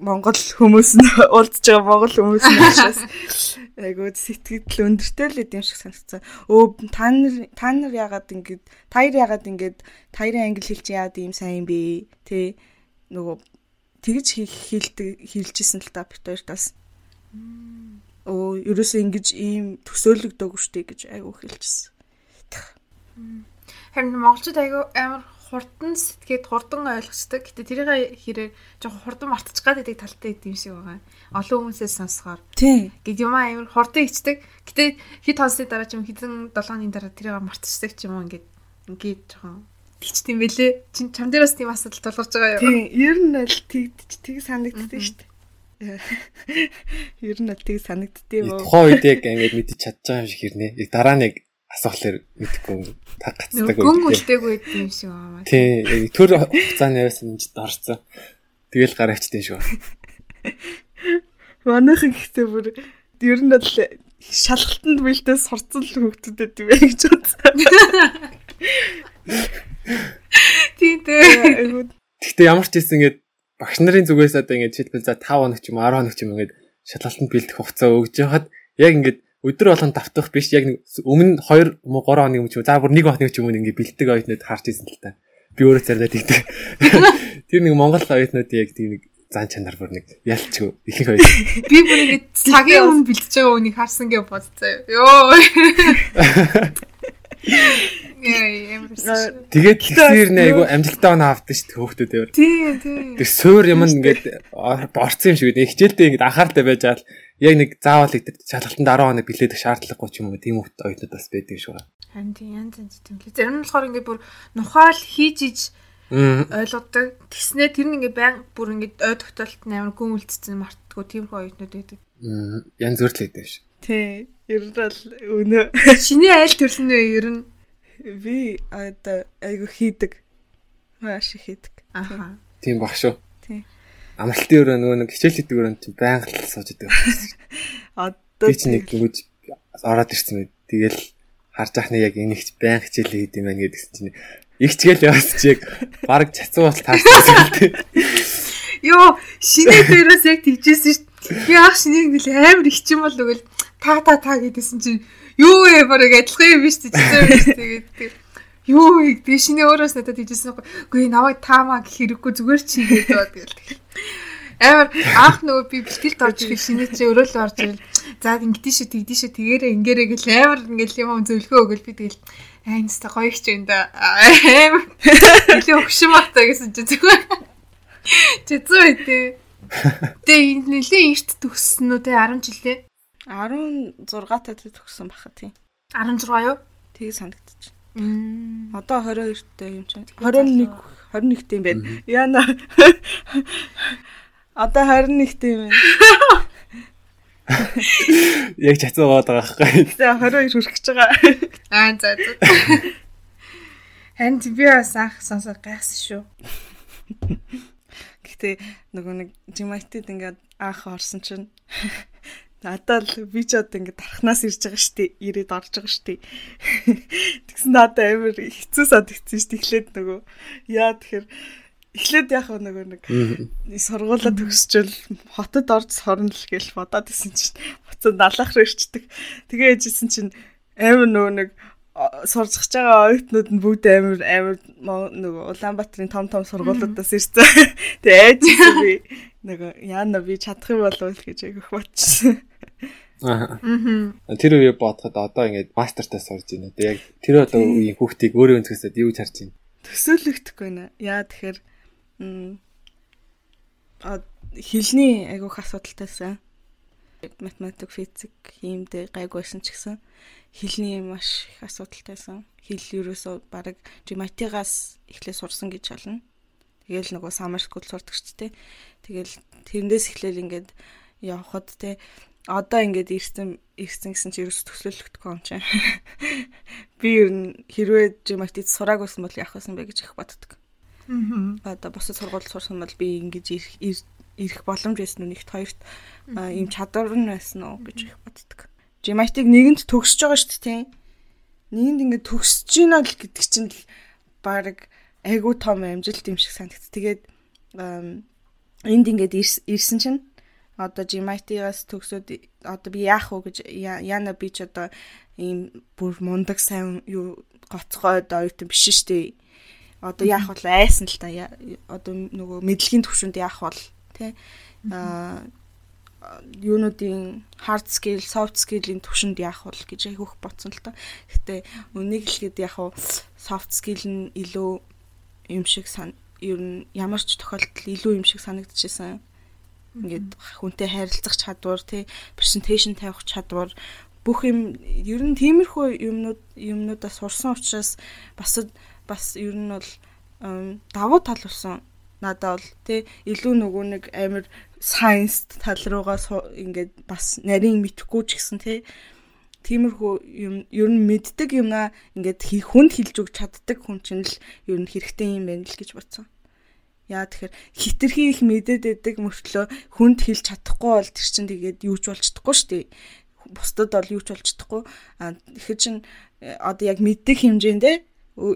Монгол хүмүүс нь уулзж байгаа Монгол хүмүүс нь учраас айгуу сэтгэл өндөртэй л юм шиг санагдсан. Өө та нар та нар яагаад ингэж таяр яагаад ингэж таярын англи хэлч яад ийм сайн бэ? Тэ нөгөө тэгж хэлдэг хэлжсэн л та бит хоёртаас. Өө ерөөсөө ингэж ийм төсөөлөгдөөгүй штэ гэж айгуу хэлжсэн. Харин монголчууд айгуу амар хурдан сэтгээд хурдан ойлгочдаг. Гэтэ тэрийг хэрэг жоохон хурдан мартчих гад байдаг талтай юм шиг байгаа. Олон хүмүүсээс сонсохоор. Тийм. Гэт юм амар хурдан ичдэг. Гэтэ хэд хонсны дараа ч юм хэдэн 7 хоногийн дараа тэрийг мартчихдаг ч юм уу ингээд ингээд жоохон тэгчт юм бэлээ. Чин чам дээр бас тийм асуудал тулгарч байгаа юу? Тийм. Ер нь л тэгдэж тийг санагддаг шүү дээ. Ер нь л тийг санагддээ юу? Тухайн үед яг ингээд мэдчих чадж байгаа юм шиг хэрнээ. Дараа нэг асуухлаар мэдэхгүй та гацдаг үү. Гүн үлдээгүй юм шиг байна. Тий, төр хугацааны явсан юмд орцсон. Тэгэл гар авчдээ шүү. Манайхан гэхдээ бүр ер нь бол шалгалтанд бэлдээ сурцсан л хөвгтүүдэд юм байна гэж бодсон. Тий, тий. Гэхдээ ямар ч гэсэн ингээд багш нарын зүгээс одоо ингээд жишээлбэл за 5 хоног ч юм 10 хоног ч юм ингээд шалгалтанд бэлдэх хугацаа өгж яхад яг ингээд өдөр болгон давтах биш яг өмнө 2 3 хоног юм ч юм за бүр 1 хоног ч юм ингээ бэлтдэг оюутнууд харж ирсэн л та. Би өөрөө цаардаад игдэг. Тэр нэг Монгол оюутнууд яг тийм нэг зан чанар бүр нэг ялчгүй ихэнх оюутнууд. Би бүр ингээ цагийн өмнө бэлтэж байгаа үнийг харсан гэж бодцоо. Йоо. Тэгээд тэгсээр нэ айгу амжилтаа оноо авдаг шүү дээ хөөхтүүд явар. Тий, тий. Тэр суур юм ингээд борцсон юм шиг үү. Хичээлдээ ингээд анхааралтай байж гал яг нэг заавал их шалгалтанд 10 хоног билээдэх шаардлагагүй ч юм уу тийм хөт оюутнууд бас байдаг шүү. Харин тийм янз янз тийм лээ. Зарим нь болохоор ингээд бүр нухаал хийж иж ойлгодог. Тэснэ тэр нь ингээд баян бүр ингээд ой тогтоолт амар гүн үлдсэн мартдаггүй тийм хөө оюутнууд байдаг. Янз бүр л байдаг ш. Тий. Ер нь бол өнөө шиний айл төрсөн үү ер нь би одоо айгу хийдэг. Маш их хийдэг. Аха. Тийм баг шүү. Тийм. Амралтын өрөө нөгөө нэг хичээл хийдэг өрөөнд чинь байнга л сууж идэг. Одоо би чинь нэг гүж ороод ирсэн мэд. Тэгэл харж ахны яг их байнга хичээл хийд юм байна гэдгсэн чинь ихчгээл яваас чи яг баг цацуу бол таарсан. Йоо, шинэ дээрээс яг тэгжсэн шүү. Би ах шинийг нэл амар ихчим бол өгөл та та та гэдээсэн чинь юу вэ барыг адилхан юм биш тэгээд тэгээд юу би шинэ өөрөөс надад хийжсэн байхгүй. Үгүй наваа таамаа гэх хэрэггүй зүгээр чи хийгээд байгаа тэгэл. Амар анх нөгөө би бэлтгэлд орж ирэх шинэ чи өрөөл орж ирэл. За ингэдэж шээ тэгдэж шээ тэгээрээ ингээрээ гэл амар ингээл юм зөвлөгөө өгөл би тэгэл аа энэ ста гоё ч юм да. Амар илүү өгшин багтаа гэсэн чи зүгээр. Чи зөө үтэй. Тэгээ нэлийн эрт төгссөн үү те 10 жилээ. 16 тад төгссөн баха тийм. 16 юу? Тэгээ санагдчих. Одоо 22-тэй юм чинь. 21 21-тэй юм байна. Яна. Одоо 21-тэй юм байна. Яг чацаагаад байгаа байхгүй. Тэгээ 22 хүрэх гэж байгаа. Аа за за. Харин би бас анх сонсоод гайхсан шүү. Гэтэ нөгөө нэг Жимайтид ингээд анх орсон чинь Надад л би ч одоо ингэ дарахнаас ирж байгаа штэ. Ирээд орж байгаа штэ. Тэгсэн надад амар хэцүү санагдсан штэ. Эхлээд нөгөө яа тэгэхээр эхлээд яг нөгөө нэг сургуулаа төгсчөөл хотод орж сорно л гэж бодоод исэн чинь буцаад налах руу ирчдэг. Тэгээ ээжсэн чинь амар нөгөө нэг сурч байгаа оюутнууд нь бүгд амар амар нөгөө Улаанбаатарын том том сургуулиудаас ирсэн. Тэгээ ээж би нөгөө яана би чадах юм болов уу гэж айгүйх бодчихсон. Аа. Тэр үе бодоход одоо ингээд мастертаа сурж байна. Тэг яг тэр одоо үеийн хүүхдийг өөрөө өнцгөөсөө юу ч харж байна. төсөөлөгдөхгүй нэ. Яа тэгэхээр хилний айгуух асуудалтайсан. Математик, физик, хиймдээ гайгүйсэн ч гэсэн хилний маш их асуудалтайсан. Хил ерөөсөө баг жиматигаас эхлээ сурсан гэж болно. Тэгэл нөгөө summer school сурдаг ч тий. Тэгэл тэрнээс эхлээл ингээд явхад тий одоо ингээд ирсэн ирсэн гэсэн чи ерөөс төслөлөхдөө юм чинь. Би ер нь хэрвээ жиматид сураагүйсэн бол яах вэ гэж их боддог. Аа. Одоо босод сургууль сурсан бол би ингэж ирэх боломж байсан нь нэгт хоёрт ийм чадвар нь байсан уу гэж их боддог. Жиматиг нэгэнд төгсөж байгаа шүү дээ. Нэгэнд ингээд төгсөж гинэ л гэдэг чинь л баг айгуу том амжилт юм шиг санагд. Тэгээд энд ингээд ирсэн чинь одоо GMIT-гаас төгсөөд одоо би яах вэ гэж яна би ч одоо ийм бүр мундаг сайн юу гоцгойд оюутан биш штэ. Одоо яах вэ? Айсан л та одоо нөгөө мэдлэгийн төвшөнд яах вэ? Тэ а юунуудын hard skill, soft skill-ийн төвшөнд яах вэ гэж айгүйх бодсон л та. Гэтэ үнийг хэлгээд яг хуу soft skill нь илүү юм шиг сан ер нь ямар ч тохиолдолд илүү юм шиг санагдчихсан ингээд хүнтэй харилцах чадвар тий презентацийн тавих чадвар бүх юм ер нь тиймэрхүү юмнууд юмнуудаас сурсан учраас бас бас ер нь бол давуу тал болсон надад бол тий илүү нөгөө нэг амар science тал руугаа ингээд бас нарийн мэдхгүй ч гэсэн тий тиймэрхүү юм ер нь мэддэг юмнаа ингээд хүнд хэлж өгч чаддаг хүн чинь л ер нь хэрэгтэй юм байна л гэж бодсон. Яа тэгэхээр хитрхи их мэдээд байдаг мөртлөө хүнд хэлж чадахгүй бол тэр чинь тэгээд юу ч болж чадахгүй шүү дээ. Бусдад бол юу ч болж чадахгүй. А тэгэхээр чин э, одоо яг мэддэг хэмжээндээ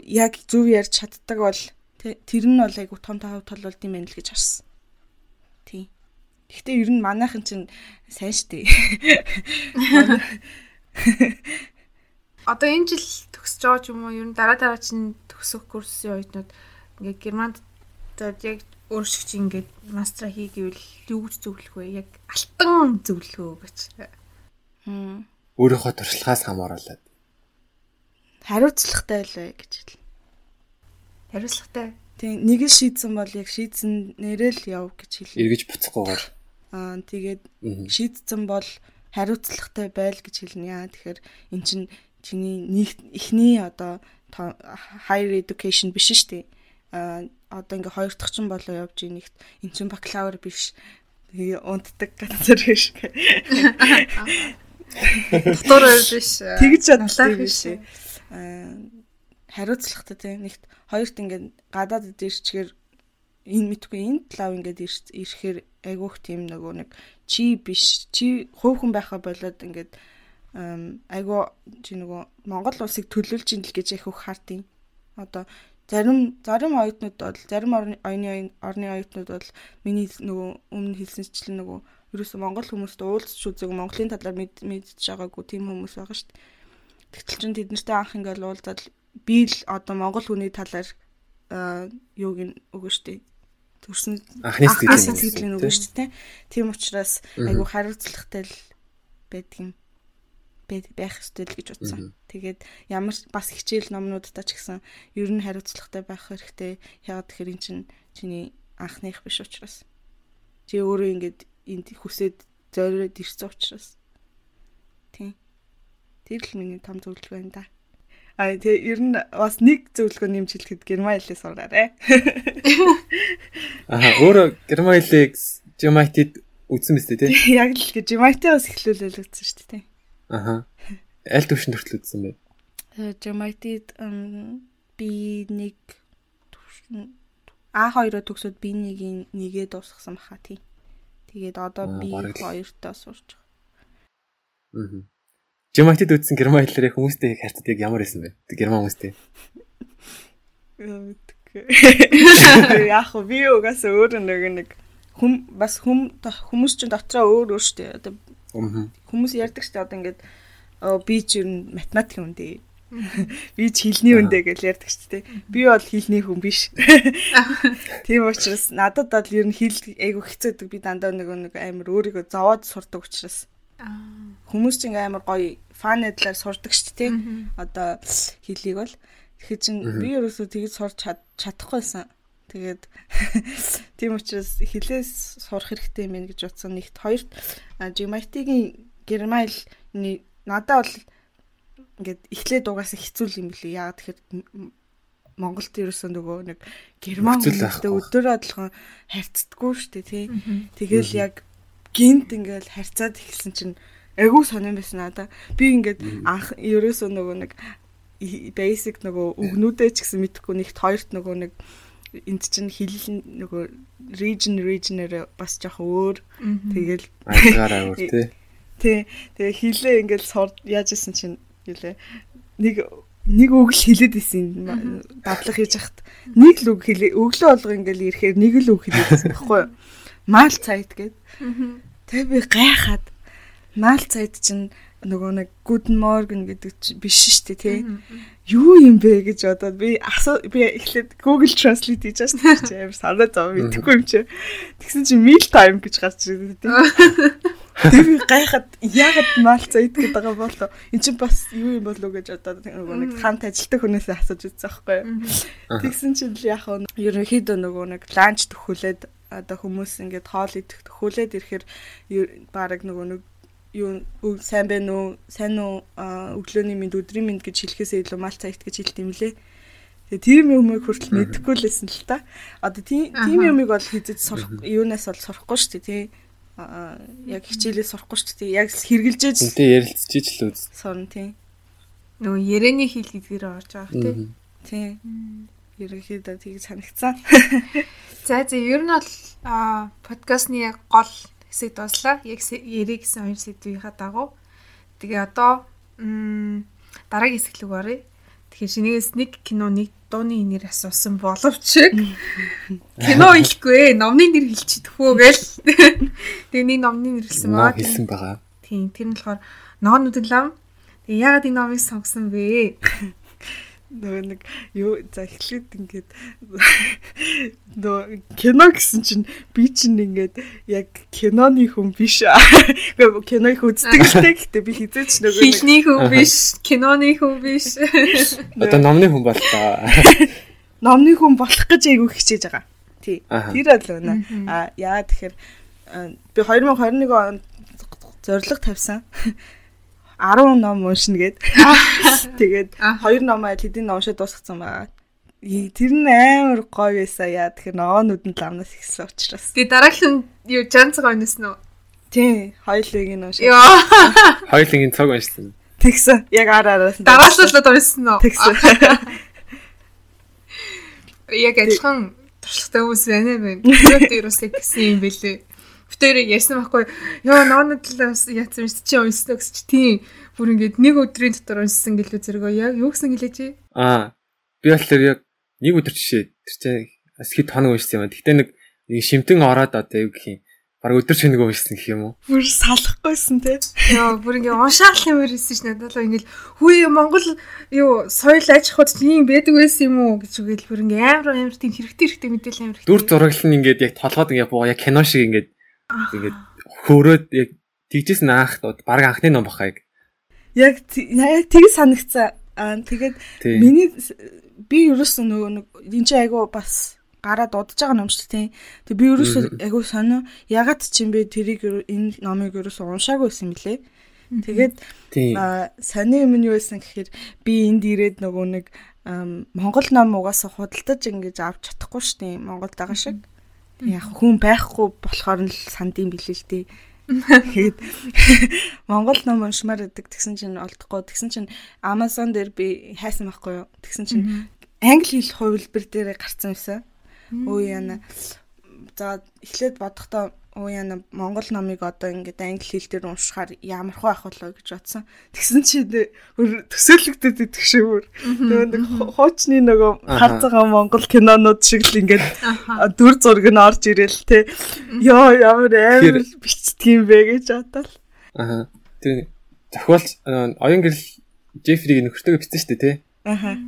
яг зөв ярьж чаддаг бол тэр нь бол айгу том тав тололд юм байна л гэж харсан. Тий. Гэхдээ ер нь манайхан чинь сайн штэ. Одоо энэ жил төгсөж байгаа ч юм уу ер нь дараа дараа чинь төгсөх курсын оюутнууд ингээ Германд За яг өөр шиг чи ингээд мастера хий гэвэл юу гэж зөвлөх вэ? Яг алтан зөвлөх үү гэж. Хм. Өөрийнхөө туршлагаас хамааруулаад. Хариуцлагатай байлаа гэж хэл. Хариуцлагатай. Тийм нэг л шийдсэн бол яг шийдсэн нэрэл яв гэж хэлээ. Эргэж буцахгүйгээр. Аа тэгээд шийдсэн бол хариуцлагатай байл гэж хэлнэ яа. Тэгэхээр эн чинь чиний нэг эхний одоо higher education биш шүү дээ одоо ингээ хоёр дахь чинь болоо явж ийгт эн чинь бакалавр биш унтдаг газар биш. Дотор биш. Тэгж чадлаа биш. Хариуцлагатай тийм нэгт хоёрт ингээ гадаад ирчгээр энэ мэдгүй энэ талав ингээд ирэхээр айгуух тийм нөгөө нэг чи биш чи хувь хүн байхаа болоод ингээд айгуу чи нөгөө Монгол улсыг төлөөлж ин л гэж айхуух хартын одоо Зарим зарим оюутнууд бол зарим орны орны оюутнууд бол миний нөгөө өмнө хэлсэнчлэн нөгөө ерөөсө монгол хүмүүст уулзч үзэг монголын талаар мэдж байгаагүй тийм хүмүүс байгаа шүү дээ. Тэгтэл чин тэднэртэй анх ингээл уулзаад би л одоо монгол хүний талаар юуг нь өгөө шүү дээ төрсөн анхны сэтгэлийн үг шүү дээ. Тийм учраас айгу хариуцлагатай л байдаг юм байх ёстой л гэж утсан. Тэгээд ямар бас хичээл номнуудтай ч гэсэн ер нь хариуцлагатай байх хэрэгтэй. Яагаад тэгэхээр эн чинь чиний анхных биш учраас. Чи өөрөө ингээд энд хүсээд зориод ирсэн учраас. Тийм. Тэр л миний том зөвлөгөө байна да. А тэгээ ер нь бас нэг зөвлөгөө нэмж хэлэхэд герман хэлээ сураарай. Аа өөрөө хэлийг Жимайтид үзсэн мэт тий. Яг л гэж Жимайтаас эхлүүлэл үзсэн шүү дээ. Аха. Аль төвшөнд хүртэл үзсэн бэ? Jamaited би нэг А2-оо төгсөөд би нэгийн нэгээ дуусгасан баха тий. Тэгээд одоо би хоёртоо сурч байгаа. Аа. Jamaited үзсэн герман хэлээр хүмүүстэй харьцаад яг ямар байсан бэ? Герман хүмүүстэй. Яг хөө би угаас өөр нэг нэг хүм бас хүм хүмүүс чинь дотроо өөр өөр штэ. Одоо Хүмүүс ярьдаг шүү дээ одоо ингээд би ч ер нь математик хүн дээ. Би ч хэлний хүн дээ гэж ярьдаг шүү дээ. Би бол хэлний хүн биш. Тийм учраас надад бол ер нь хэл айгу хэцүүдэг. Би дандаа нэг нэг амар өөрийгөө зовоод сурдаг учраас. Хүмүүс ч ингээ амар гоё фан эдлаар сурдаг шүү дээ. Одоо хэлийг бол Тэгэхээр чин би ерөөсөө тэгж сурч чадахгүйсэн. Тэгээд тийм учраас хилээс сурах хэрэгтэй юм гэж утсан. Нэгт хоёрт Жимайтигийн Гермайлны надад бол ингээд эхлээд угаасаа хэцүү юм билий. Яагаад тэгэхээр Монголд ерөөсөө нөгөө нэг герман хүмүүстэй өдөр адлахын харьцдаггүй шүү дээ тий. Тэгэл яг гинт ингээл харьцаад эхэлсэн чинь айгүй сонирн байсан надаа. Би ингээд анх ерөөсөө нөгөө нэг basic нөгөө үгнүүдээ ч гэсэн мэдхгүй нэгт хоёрт нөгөө нэг энд чинь хил нөгөө region region-ээр бас жоох өөр. Тэгэл ажгаараа өөр тий. Тий. Тэгээ хилээ ингээл яаж исэн чинь юулээ нэг нэг үг л хэлээд исэн. Давлах хийж хахад нэг л үг хэлээ өглөө болго ингээл ирэхээр нэг л үг хэлээд исэн баггүй юу? Маал цайд гээд тэгээ би гайхаад маал цайд чинь нөгөө нэг good morning гэдэг биш шүү дээ тий юу юм бэ гэж бодоод би асуу би эхлээд Google Translate хийж байгаа шүү дээ амар санаа зов мэдэхгүй юм чи. Тэгсэн чинь meal time гэж гарч ирээд тий. Тэр би гайхаад яагаад маалцаа идэх гэдэг байгаа болоо. Эн чинь бас юу юм болов гэж одоо нэг хамт ажилтдаг хүнээсээ асууж үзсэн байхгүй юу. Тэгсэн чинь л яг нь ерөнхийдөө нөгөө нэг ланч төхүүлээд одоо хүмүүс ингээд хоол идэх төхүүлээд ирэхээр баг нөгөө нэг юу сайн байна уу сайн уу өглөөний минь өдрийн минь гэж хэлэхээсээ илүү мал цагт гэж хэлт юм лээ. Тэгээ тийм юмыг хүртэл мэдэхгүй лсэн л та. Одоо тийм тийм юмыг бол хийж сурах юунаас бол сурахгүй шүү дээ тий яг хичээлээ сурахгүй шүү дээ. Яг хэрглэж Тэнтэй ярилцчих л үз. Сурна тийм. Нөгөө ярианы хэл гэдгээр орж байгаа тийм. Тийм. Ерөнхийдөө тийг санагцсан. За за ер нь бол подкастны гол хэсэг дуслаа. Яг яриг гэсэн хоёр сэдвийнхаа дагуу. Тэгээ одоо дараагийн хэсэг рүү оръё. Тэгэхээр шинээс нэг кино нэг дууны нэр асуусан боловч кино хэлэхгүй ээ номны нэр хэлчихдэг хөө гээл. Тэгээ нэг номны нэр хэлсэн байгаа. Хэлсэн байгаа. Тийм тэр нь болохоор ногоон нүдэн лам. Тэгээ яагаад энэ номыг сонгосон бэ? нөгөө нэг юу за эхлээд ингээд нөгөө кино гэсэн чинь би чинь ингээд яг киноны хүн биш аа. Гэхдээ киног үздэг л те гэхдээ би хизээч нөгөө хилний хүн биш, киноны хүн биш. Одоо номны хүн боллоо. Номны хүн болох гэж айгүй хичээж байгаа. Тий. Тэр бол өнө. А яа тэгэхээр би 2021 онд зориг тавьсан. 10 ном уншина гэд. Тэгээд хоёр номоо тэдний уншаад дуусгацсан байгаа. Тэр нь амар гоё байсан яа. Тэгэхээр ногоонууд нь ламнаас ихсэн учраас. Тэгээд дараагийн юу жанцгаа уншсан уу? Тий, хоёулыг нь уншсан. Йоо. Хоёулыг нь цог уншсан. Тэгсэн. Яг ар араас. Дараашлуулаад уншсан уу? Тэгсэн. Яг адилхан туршлагатай хүмүүс байна мэн. Тэр ерөөсөө гэсэн юм бэлээ битээр ярьсан байхгүй ёо ноонод л яатсан юм чи унснаа гэж чи тийм бүр ингээд нэг өдрийн дотор унссан гэлөө зэрэгөө яг юу гэсэн гэлээч аа би болохоор яг нэг өдөр жишээ тэр чинь бас хэд хоног уншсан юм. Гэтэ нэг шимтэн ороод одоо юу гэх юм баг өдөр шинэг уншсан гэх юм уу? Бүр салахгүйсэн тий. Яа, бүр ингээ уншаал юм ирсэн ш надад л ингээл хүү Монгол юу соёл аж ахуйд тийм байдаг байсан юм уу гэж үгээл бүр ингээ амар амар тийм хэрэгтэй хэрэгтэй мэдээлэл амар. Дүр зурагл нь ингээд яг толгойд ингээ боо яг кино шиг ингээд Тэгээд хөөрөөд яг тэгжсэн анх баг анхны ном бахаа яг. Яг яг тэг санагцсан. Аа тэгээд миний би ерөөсөн нөгөө нэг энэ чинь айгу бас гараа дуудаж байгаа ном шүү дээ. Тэг би ерөөсөө айгу сонио ягаад ч юм бэ тэрийг энэ номыг ерөөсөө уншаагүйсэн мөлий. Тэгээд сонио юм нь юу байсан гэхээр би энд ирээд нөгөө нэг Монгол ном угаасаа худалдаж ингэж авч чадахгүй шүү дээ. Монголд байгаа шиг. Яг хүн байхгүй болохоор л санд юм билээ л дээ. Тэгээд Монгол ном уншмаар байдаг тэгсэн чинь олдохгүй тэгсэн чинь Amazon дээр би хайсан байхгүй юу. Тэгсэн чинь англи хэл хувилбар дээр гарцсан байсан. Өө яна. За эхлээд бодохдоо оо яна монгол номыг одоо ингээд англи хэл дээр уншихаар ямар хөө ах болоо гэж бодсон. Тэгсэн чи төсөөлөгдөд идэх шиг бүр. Тэгээ нэг хуучны нөгөө харж байгаа монгол кинонууд шиг л ингээд дүр зураг нь орж ирэл те. Йоо ямар амар бичдэг юм бэ гэж бодоол. Аа. Тэр зохиолч оюун гэрэл Джефриг нөхөртөө бичсэн шүү дээ те. Аа.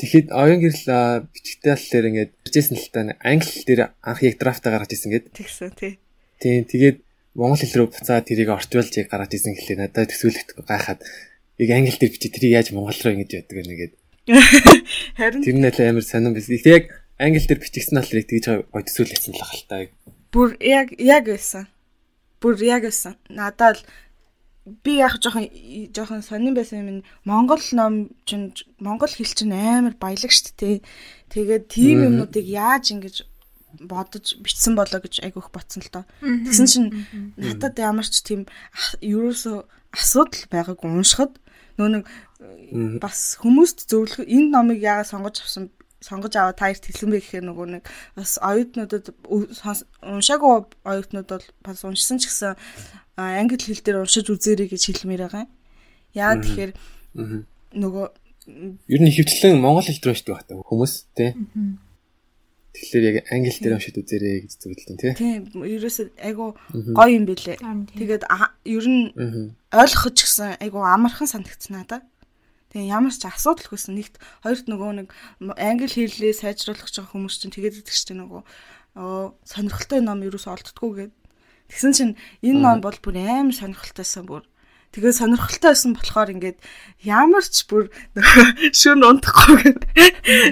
Тэгэхэд оюун гэрэл бичгтэй л дээр ингээд бичсэн л та англи хэл дээр анх яг драфтаа гаргаж ирсэн гэд. Тэгсэн тий. Тийм тэгээд монгол хэл рүү буцаад тэрийг ортволж гаргаж исэн гэхлээр надад төсөөлөхдөө гайхаад яг англи дээр бичиж тэрийг яаж монгол руу ингэж яддаг вэ нэгэд Харин Тэр нь л амар сонирн биш. Тэг яг англи дээр бичигдсэн болохоор тэгж гоё төсөөлсөн л ахaltaа. бүр яг яг байсан. Бүр яг байсан. Надад л би яг жоохон жоохон сонирн байсан юм Монгол ном чинь Монгол хэл чинь амар баялаг шүү дээ. Тэгээд тийм юмнуудыг яаж ингэж бодож бичсэн болоо гэж айгүйх ботсон л доо. Тэгсэн чинь надад ямар ч тийм ерөөсөө асуудал байгаагүй уншихад нөө нэг бас хүмүүст зөвлөх энэ номыг яагаад сонгож авсан сонгож аваад таярт хэлсэн бэ гэхээр нөгөө нэг бас оюутнуудад уншаагүй оюутнууд бол бас уншсан ч гэсэн англи хэл дээр уншиж үзээрэй гэж хэлмээр байгаа юм. Яа тэгэхээр нөгөө ер нь хөвчлэн монгол хэл дээр уншдаг байна хүмүүс тий. Тэгэхээр яг англи дээр уншиж үзээрэй гэж зөвлөдөө тий. Тийм ерөөсөө айгу гоё юм бэлээ. Тэгээд ер нь ойлгох ч гэсэн айгу амархан санагдсан надад. Тэгээ ямар ч асуудалгүйсэн нэгт хоёрт нөгөө нэг англи хэллээ сайжруулах гэж байгаа хүмүүс чинь тэгээд идэх чинь нөгөө сонирхолтой ном ч олддггүй гэдэг Тэгсэн чинь энэ ном бол бүр амар сонирхолтойсэн бүр. Тэгээ сонирхолтой байсан болохоор ингээд ямар ч бүр шүн унтахгүй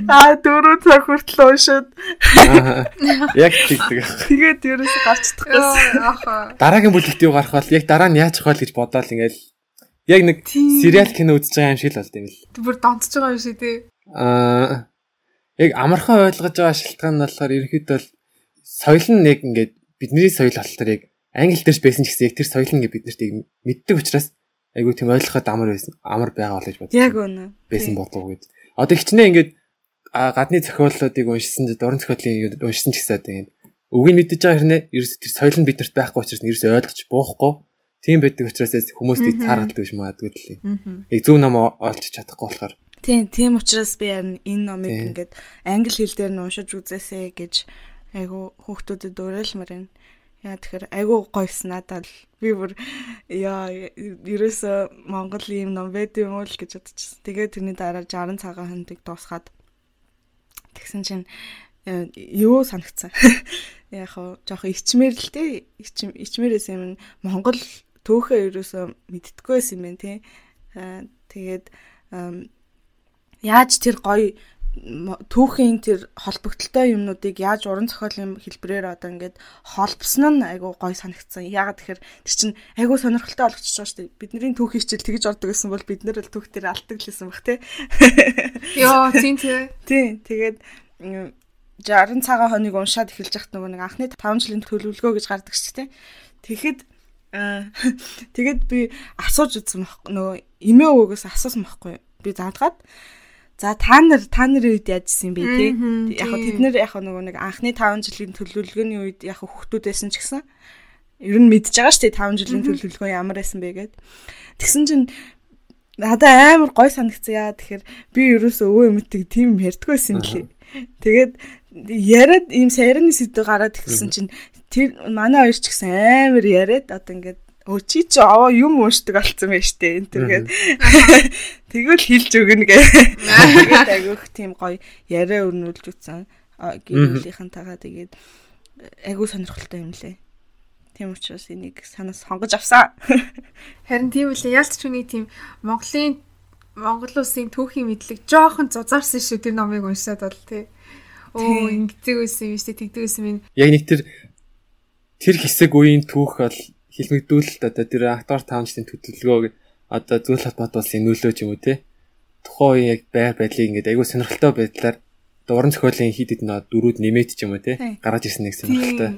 аа дөрөв цаг хүртэл уншаад яг тэгдэг. Тэгээд ерөөсө гарчдах гэсэн. Дараагийн бүлэгт юу гарах бол яг дараа нь яаж хавал гэж бодоол ингээд яг нэг сериал кино үзэж байгаа юм шиг л болд юм л. Бүр донтож байгаа юм шиг тий. Аа яг амархан ойлгож байгаа шалтгаан нь болохоор ерөнхийдөө соёл нь яг ингээд бидний соёл болохоор яг англи дээрс байсан ч гэсэн яг тэр соёл нь бид нарт мэддэг учраас айгүй тийм ойлгоход амар байсан амар байгаа бол гэж бодсон. Яг үнэ. Байсан болов уу гэж. Одоо хичнээн ингээд гадны зохиолуудыг уншсан ч дуран зохиолыг уншсан ч гэсэн тийм үгийг мэддэж байгаа хэрнээ ерөөс тэр соёл нь биднэрт байхгүй учраас ерөөс ойлгож буухгүй тийм байдаг учраас хүмүүст их тааргалдаг биш магадгүй л. Яг зөв ном олж чадахгүй болохоор. Тийм, тийм учраас би харин энэ номыг ингээд англи хэл дээр нь уншиж үзээсэй гэж айгу хүүхдүүдэд уриалмаар байна. Яа тэгэхээр айгу гойс надад би бүр яа ерөөсө Монгол юм ном байд юм уу л гэж бодчихсон. Тэгээд тэрний дараа 60 цагаан хонтыг дуусгаад тэгсэн чинь э, юу санагцсан. Яг хоо жоох ичмэр л те ичмэрээс юм Монгол төөхөө ерөөсө мэдтггүйсэн юм байна тий. Э, тэгээд яаж тэр гоё түүхийн тэр холбогдолтой юмнуудыг яаж уран зохиолын хэлбэрээр одоо ингээд холбосон нь айгу гой санагдсан. Яагаад тэгэхээр тэр чинь айгу сонирхолтой болгочихж байгаа шүү дээ. Бидний түүх хичээл тэгж ордог гэсэн бол бид нар л түүх дээр алдаг л байсан баг тий. Йоо, тийм тий. Тий, тэгээд 60 цагаан хоног уншаад эхэлж яхад нөгөө нэг анхны 5 жилийн төлөвлөгөө гэж гардаг шүү дээ. Тэгэхэд тэгэд би асууж үзсэн нөгөө эмээ өвгөөс асуусан байхгүй би заадгаад За та нар та нарын үед яажсэн бэ те? Яг хөө тэд нэр яг нөгөө нэг анхны 5 жилийн төлөвлөгөөний үед яг хүүхдүүд байсан ч гэсэн ер нь мэдж байгаа шүү дээ 5 жилийн төлөвлөгөө ямар байсан бэ гэд. Тэгсэн чинь надад амар гой санагцсан яа тэгэхээр би ерөөсөө өвөө эмэтэг тийм ярьдггүйсэн юм лээ. Тэгээд яриад ийм сайрны сэдв гараад ихсэн чинь тэр манай хоёр ч гэсэн амар яриад одоо ингээд өө чи чи аваа юм уушдаг болсон байж тээ энэ төргээд тэгвэл хилж өгнө гэ. Тэгээд агиох тийм гоё яриа өрнүүлж үтсэн гэрүүлийнхэн тагаа тэгээд агиу сонирхолтой юм лээ. Тийм учраас энийг санаас сонгож авсан. Харин тийм үлээ ялц хүний тийм Монголын Монгол улсын түүхийн мэдлэг жоохон зузаарсан шүү тэр номыг уншаад бол тий. Оо ингэдэг байсан юм шүү тэгдэг байсан минь. Яг нэг тэр тэр хэсэг үеийн түүх бол хэлмэгдүүлэлт одоо тэр актор таамжлын төлөвлөгөөг одоо зүйл холбоот улсын нөлөө ч юм уу те тухайн яг байр байдлыг ингээд айгүй сонирхолтой байдлаар дуран зохиолын хид хид нөө дөрүүд нэмээд ч юм уу те гаргаж ирсэн нэг сонирхолтой.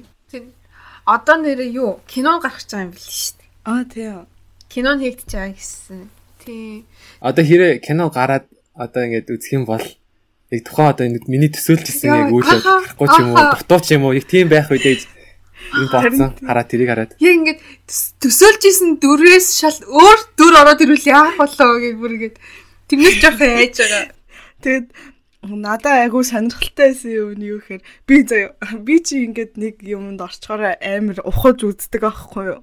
Одоо нэр юу кино гарах гэж байгаа юм биш шүү дээ. Аа тийм. Кино хийгдэж байгаа гэсэн. Тийм. Одоо хэрэг кино гараад одоо ингээд үзэх юм бол яг тухайн одоо миний төсөөлж ирсэн яг үйл явдал гарахгүй ч юм уу дутуу ч юм уу яг тийм байх үедээ Энэ бодсон. Хараа тэрийг хараад. Яг ингээд төсөөлж исэн дөрвөөс шал өөр дүр ороод ирвэл яах болоо гэх бүр ингээд тэрнээс жоох яаж байгаа. Тэгэд надаа айгүй сонирхолтой байсан юм нь юу гэхээр би заяа би чи ингээд нэг юмд орчхоор амар ухаж үздэг аахгүй юу.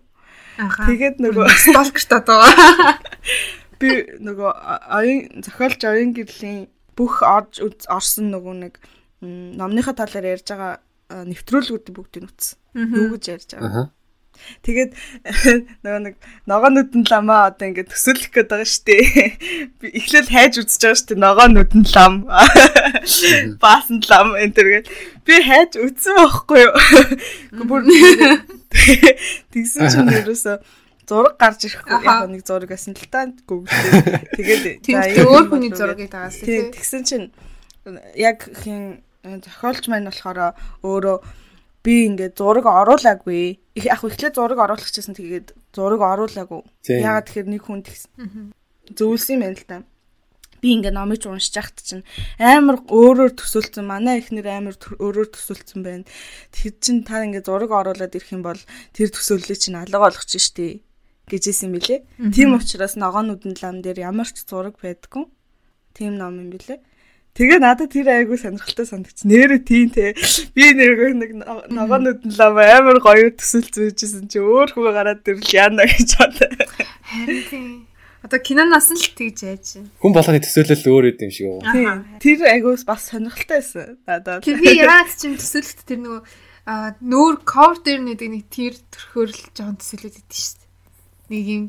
Тэгээд нөгөө сталкерт одоо би нөгөө оюун зохиолч оюун гэрлийн бүх орж орсон нөгөө нэг номныхаа талаар ярьж байгаа нэвтрүүлгүүд бүгдийг үтсэн. Юу гэж ярьж байгаа. Тэгээд нөгөө нэг ногоонууд нь ламаа одоо ингээд төсөөлөх гээд байгаа штэ. Би эхлээл хайж үзэж байгаа штэ ногоонууд нь лам. Баасан лам энэ төргээд би хайж үзсэн байхгүй юу. Бүр тэгсэн чинь ерөөсөө зураг гарч ирэхгүй яг нэг зураг гэсэн л та гуглээ. Тэгээд за өөр хүний зургийг дагаас тийм тэгсэн чинь яг хин зохиолч маань болохоор өөрөө би ингээд зураг оруулаагүй. Яг ихлээр зураг оруулах гэсэн тэгээд зураг оруулаагүй. Ягаад тэгэхээр нэг хүн тэгсэн. Зөвлөсөн юм байна л да. Би ингээд номыг уншиж яхад чинь амар өөрөөр төсөөлсөн. Манай ихнэр амар өөрөөр төсөөлсөн байна. Тэр чин та ингээд зураг оруулаад ирэх юм бол тэр төсөөллийг чинь алга болгочих штеп гэжсэн юм билэ. Тийм учраас ногоонууд нь лам дээр ямар ч зураг байдгүй. Тийм ном юм билэ. Тэгээ надад тэр айгүй сонирхолтой санагдсан. Нэрээ тийм те. Би нэр нэг ногоонууд нь лам амар гоё төсөл зүүжсэн чи өөр хөө гараад ирэл яана гэж бодлоо. Харин тийм. Одоо киноноос нь л тэгж яаж чинь. Хүн болгоны төсөөлөл өөр юм шиг үү? Тэр айгүй бас сонирхолтой байсан. Надад. Тэр би яагаад чинь төсөөлөлт тэр нөгөө нүүр кор дээр нэг нэг тэр төрхөөрл жоон төсөөлөд идэв шүү дээ. Нэг юм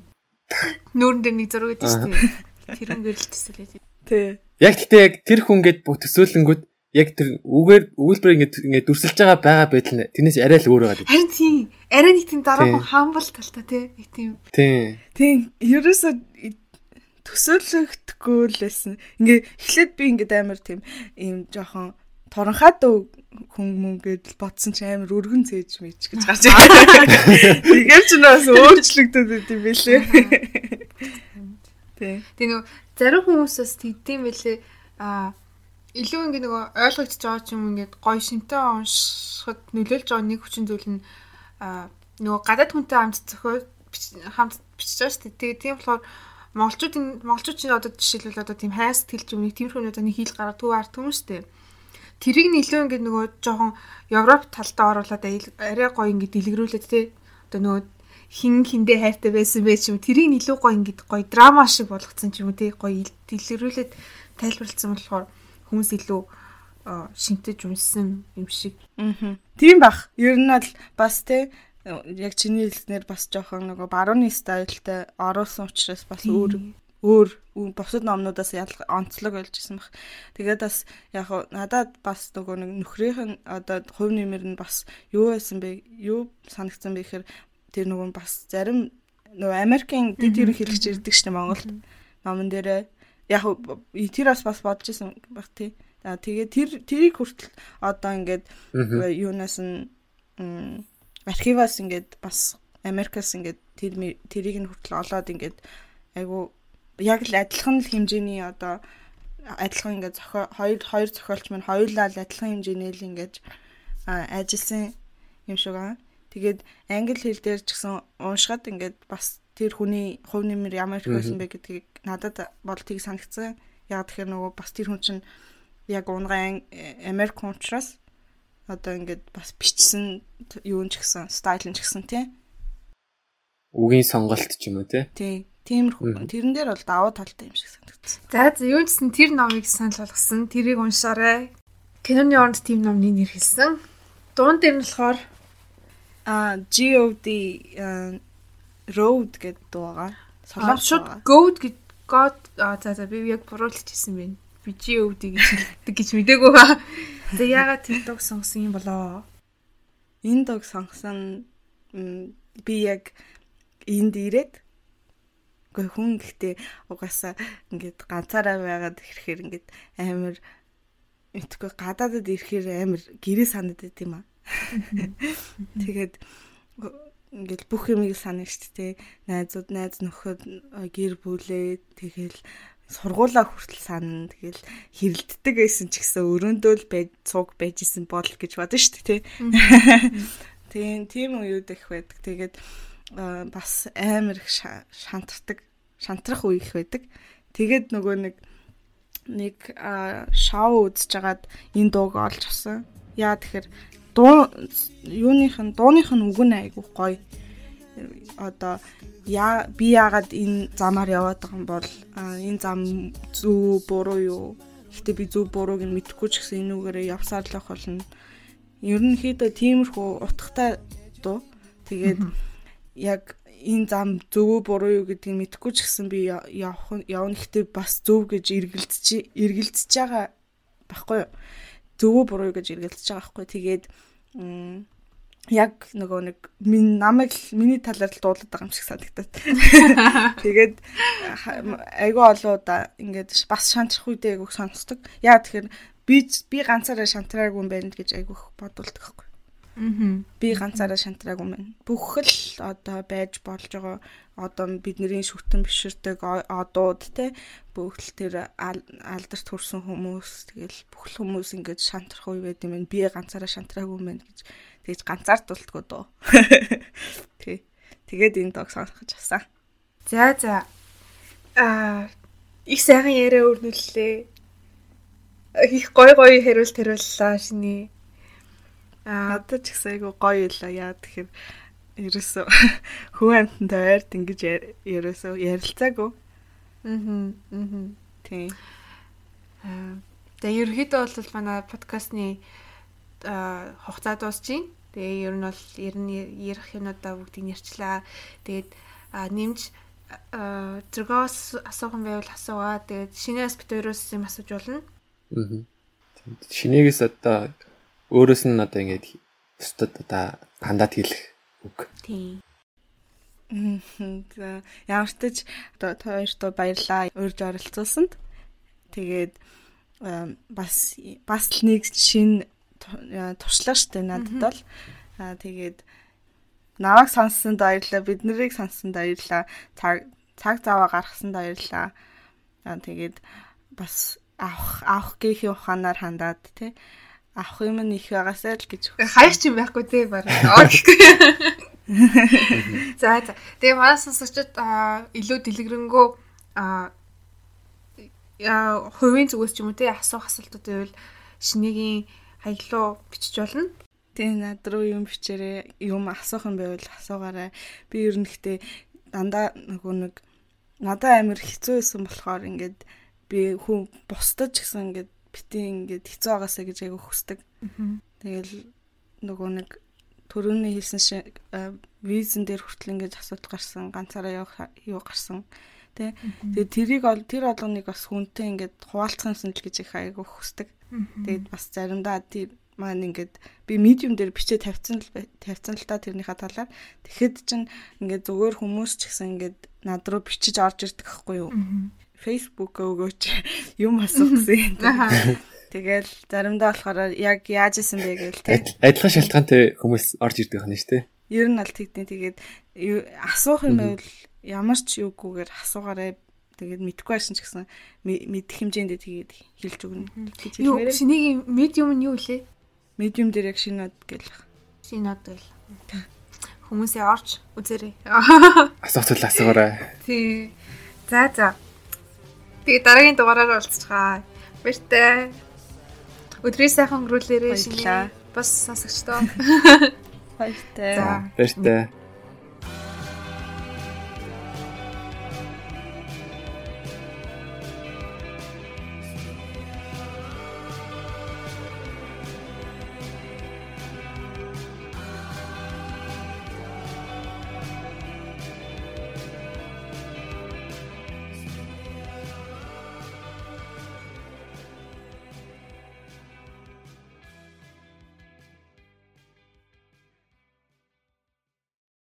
нүүрэн дээр нэг зураг идэв шүү дээ. Тэр юм гэрэл төсөөлөд. Тий. Яг гэхдээ яг тэр хүн гээд төсөөлөнгүүд яг тэр үгээр өгүүлбэр ингээд ингээд дүрсэлж байгаа байгаа байдал нь тэрнээс арай л өөр байгаа. Харин тийм. Арай нэг тийм дараахан хамбал талтай тий. Нэг тийм. Тийм. Тийм. Ерөөсө төсөөлөгдөхгүй л байсан. Ингээ эхлээд би ингээд амар тийм ийм жоохон торонхаад хүн мөнгөд бодсон чи амар өргөн цээж мэж гэж гарч ирсэн. Тэгээд ч бас өөрчлөгдөд идэв билээ. Тий. Тэгээ нөгөө зарим хүмүүсээс тэгдэм байлээ а илүү ингэ нөгөө ойлгогдож байгаа ч юм ингээд гоё шинтэй уншихад нөлөөлж байгаа нэг хүчин зүйл нь а нөгөө гадаад хүнтэй хамт зохио хамт бичиж байгаа шүү дээ. Тэгээ тийм болохоор монголчуудын монголчуудын одоо жишээлбэл одоо тийм хайр сэтгэл нэг тиймэрхүү одоо нэг хил гараа төв ард хүмүүс шүү дээ. Тэрийг нь илүү ингэ нөгөө жоохон Европ талдаа оруулаад арай гоё ингэ дэлгэрүүлээд те одоо нөгөө хин хиндэ хайртай байсан бэ ч юм тэрийг илүү гоё ингээд гоё драма шиг болгоцсон ч юм уу тий гоё дэлгэрүүлээд тайлбарлсан болохоор хүмүүс илүү шинтэж унсан юм шиг. Аа. Тийм бах. Ер нь бол бас тий яг чиний хэлснээр бас жоохон нөгөө барууны стайлтай оруулсан учраас бас өөр өөр бусад номнуудаас онцлог болж исэн баг. Тэгээд бас яг надад бас нөгөө нэг нөхрийнх нь одоо хувь нэмэр нь бас юу байсан бэ? Юу санагдсан бэ гэхээр тэр нөгөө бас зарим нөгөө Америкийн дэд ерөнхийлөгч ирдэг шнэ Монголд номон дээрээ яг тэр бас бас бодож исэн баг тий. За тэгээ тэр тэрийг хүртэл одоо ингээд юунаас нь архиваас ингээд бас Америкаас ингээд тэр тэрийг нь хүртэл олоод ингээд айгу яг л адилхан л хэмжээний одоо адилхан ингээд зохио хоёр хоёр зохиолч маань хоёулаа л адилхан хэмжээний л ингээд ажилласан юм шиг аа. Тэгээд англи хэл дээр ч гэсэн уншихад ингээд бас тэр хүний хувь нэмэр ямар их байсан бэ гэдгийг надад бол тийг санагцсан. Яг тэгэхээр нөгөө бас тэр хүн чинь яг унгай Америк учраас одоо ингээд бас бичсэн юун ч гэсэн стайл нь ч гэсэн тий. Үгийн сонголт ч юм уу тий. Тий. Тиймэрхүү. Тэрэн дээр бол даваа талтай юм шиг санагдсан. За за юу гэсэн тэр номыг санал болгосон. Тэрийг уншаарай. Киноны оронд тийм номны нэр хэлсэн. Дуун дээр нь болохоор а GOD road гэдэг дуугаа солонгос шууд goat гэж god а за за би яг буруулж хэлсэн байна. Би GOD гэж хэлдэг гэж мдэггүй ба. За яагаад тэр дог сонгосон юм болоо? Энэ дог сонгосон би яг энд ирээд Гэхдээ хүн гэхдээ угаасаа ингээд ганцаараа байгаад ирэхээр ингээд амар мэдгүй гадаадад ирэхээр амар гэрээ санагдаад юм аа. Тэгээд ингээл бүх юмыг санах шүү дээ. Найзууд, найз нөхөд гэр бүлээ тэгэл сургуулаа хүртэл санана. Тэгэл хэрэлддэг байсан ч гэсэн өрөөндөө л байж цуг байжсэн бол гэж бодсон дээ, тий. Тийм, тийм үеуд их байдаг. Тэгээд бас амар их шантардаг, шантрах үе их байдаг. Тэгээд нөгөө нэг нэг шоу үзэж хагаад энэ дууг олж авсан. Яа тэгэхээр дуу юуных нь дууных нь үг нь айгүй гоё. Одоо яа би яагаад энэ замаар яваад байгаа юм бол энэ зам зөв буруу юу? Гэтэ би зөв бурууг нь мэдэхгүй ч гэсэн энэ үгээрээ явсаар л болно. Ерөнхийдөө тиймэрхүү утгатай дуу. Тэгээд яг энэ зам зөв буруу юу гэдгийг мэдэхгүй ч гэсэн би явах явна гэхдээ бас зөв гэж эргэлдэж эргэлдэж байгаа байхгүй юу? Зөв буруу гэж эргэлдэж байгаа байхгүй. Тэгээд яг нөгөө нэг минь намайг миний талаар л дуулаад байгаа юм шиг санагдаад. Тэгээд айгүй олоода ингээд бас шантрах үедээ айгүй сонсдог. Яа тэгэхээр би би ганцаараа шантраагүй юм байна гэж айгүй бодулдаг байхгүй. Аа. Би ганцаараа шантраагүй юм байна. Бүх л одоо байж болж байгаа одоо бидний шүтэн биширдэг одууд те бүх л тэр алдарт хүрсэн хүмүүс тэгэл бүх л хүмүүс ингэж шантрах үе байд юм байна. Би ганцаараа шантраагүй юм байна гэж тэгж ганцаардултгүй дөө. Тий. Тэгээд энэ дог сонгох гэж басан. За за. Аа их сайхан яриа өрнүүллээ. Их гой гой хэрүүл тэрүүллээ шиний Аа надад ч айгу гоё илаа яа тэгэхээр ерөөсөө хүн амьтантай ойрт ингэж ерөөсөө ярилцаагүй. Аа. Аа. Тийм. Аа тэгээ ерөөхдөө бол манай подкастны аа хугацаа дуусчихин. Тэгээ ер нь бол ер нь ярих юмудаа бүгдийг нэрчлээ. Тэгээд нэмж зэрэгос асуухан байвал асуугаа. Тэгээд шинээс бит өөрөөс юм асууж болно. Аа. Шинээс одоо өөрөөс нь одоо ингээд бусдад одоо хандаад хэлэх үг. Тийм. За ямар ч тач одоо хоёртоо баярлаа урьж оролцуулсанд. Тэгээд бас бас л нэг шин туршлага штэ надад бол. Аа тэгээд наваг сонссонд баярлаа, бид нарыг сонссонд баярлаа. Цаг цаг заваа гаргасанд баярлаа. Аа тэгээд бас авах авах гэхийн ухаанаар хандаад тий авах юм нь их байгаасаа л гэж. Хаяг ч юм байхгүй тий баг. За за. Тэгээ манай сонсогчид илүү дэлгэрэнгүй яа хувийн зүгээс ч юм уу тий асуух асуултууд байвал шинэгийн хаяглуу бичиж болно. Тэгээ над руу юм бичээрэй. Юм асуух юм байвал асуугаарай. Би ер нь гэхдээ дандаа нөгөө нэг надад амар хэцүү байсан болохоор ингээд би хүн бусдад ч гэсэн ингээд бити ингээд хэцүү байгаасаа гэж айгу хүсдэг. Тэгэл нөгөө нэг төрөний хэлсэн шиг визэн дээр хүртэл ингээд асуудал гарсан, ганцаараа явах юу гарсан. Тэ. Тэгээд тэрийг ол тэр олгоныг бас хүнтэй ингээд хуваалцах юмсан л гэж их айгу хүсдэг. Тэгээд бас заримдаа тэр маань ингээд би медиум дээр бичээ тавьсан л тавьсан л та тэрнийхээ талаар тэгэхэд чинь ингээд зүгээр хүмүүс ч гэсэн ингээд над руу бичиж орж ирдэг байхгүй юу Facebook өгөөч юм асуух гэсэн. Тэгэл заримдаа болохоор яг яаж исэн бэ гээл те. Адилхан шалтгаантай хүмүүс орж ирдэг байна шүү дээ. Ер нь аль тэгдэ тэгээд асуух юм бол ямар ч юугүйгээр асуугаарай. Тэгээд мэдхгүй байсан ч гэсэн мэдэх хэмжээндээ тэгээд хэлж өгнө гэж хэлмээрээ. Юу шинийг медиум нь юу лээ? Медиум дээр яг шинод гэл. Шинод гэл. Хүмүүсээ орч үзээрэй. Асуух асуугаарай. Тий. За за. Тэгээ дараагийн дугаараар уулзцгаа. Баяртай. Өдрийн сайхан өнгөрүүлээрэй шинэ. Бас сонсогчдоо. Баяртай. Баяртай.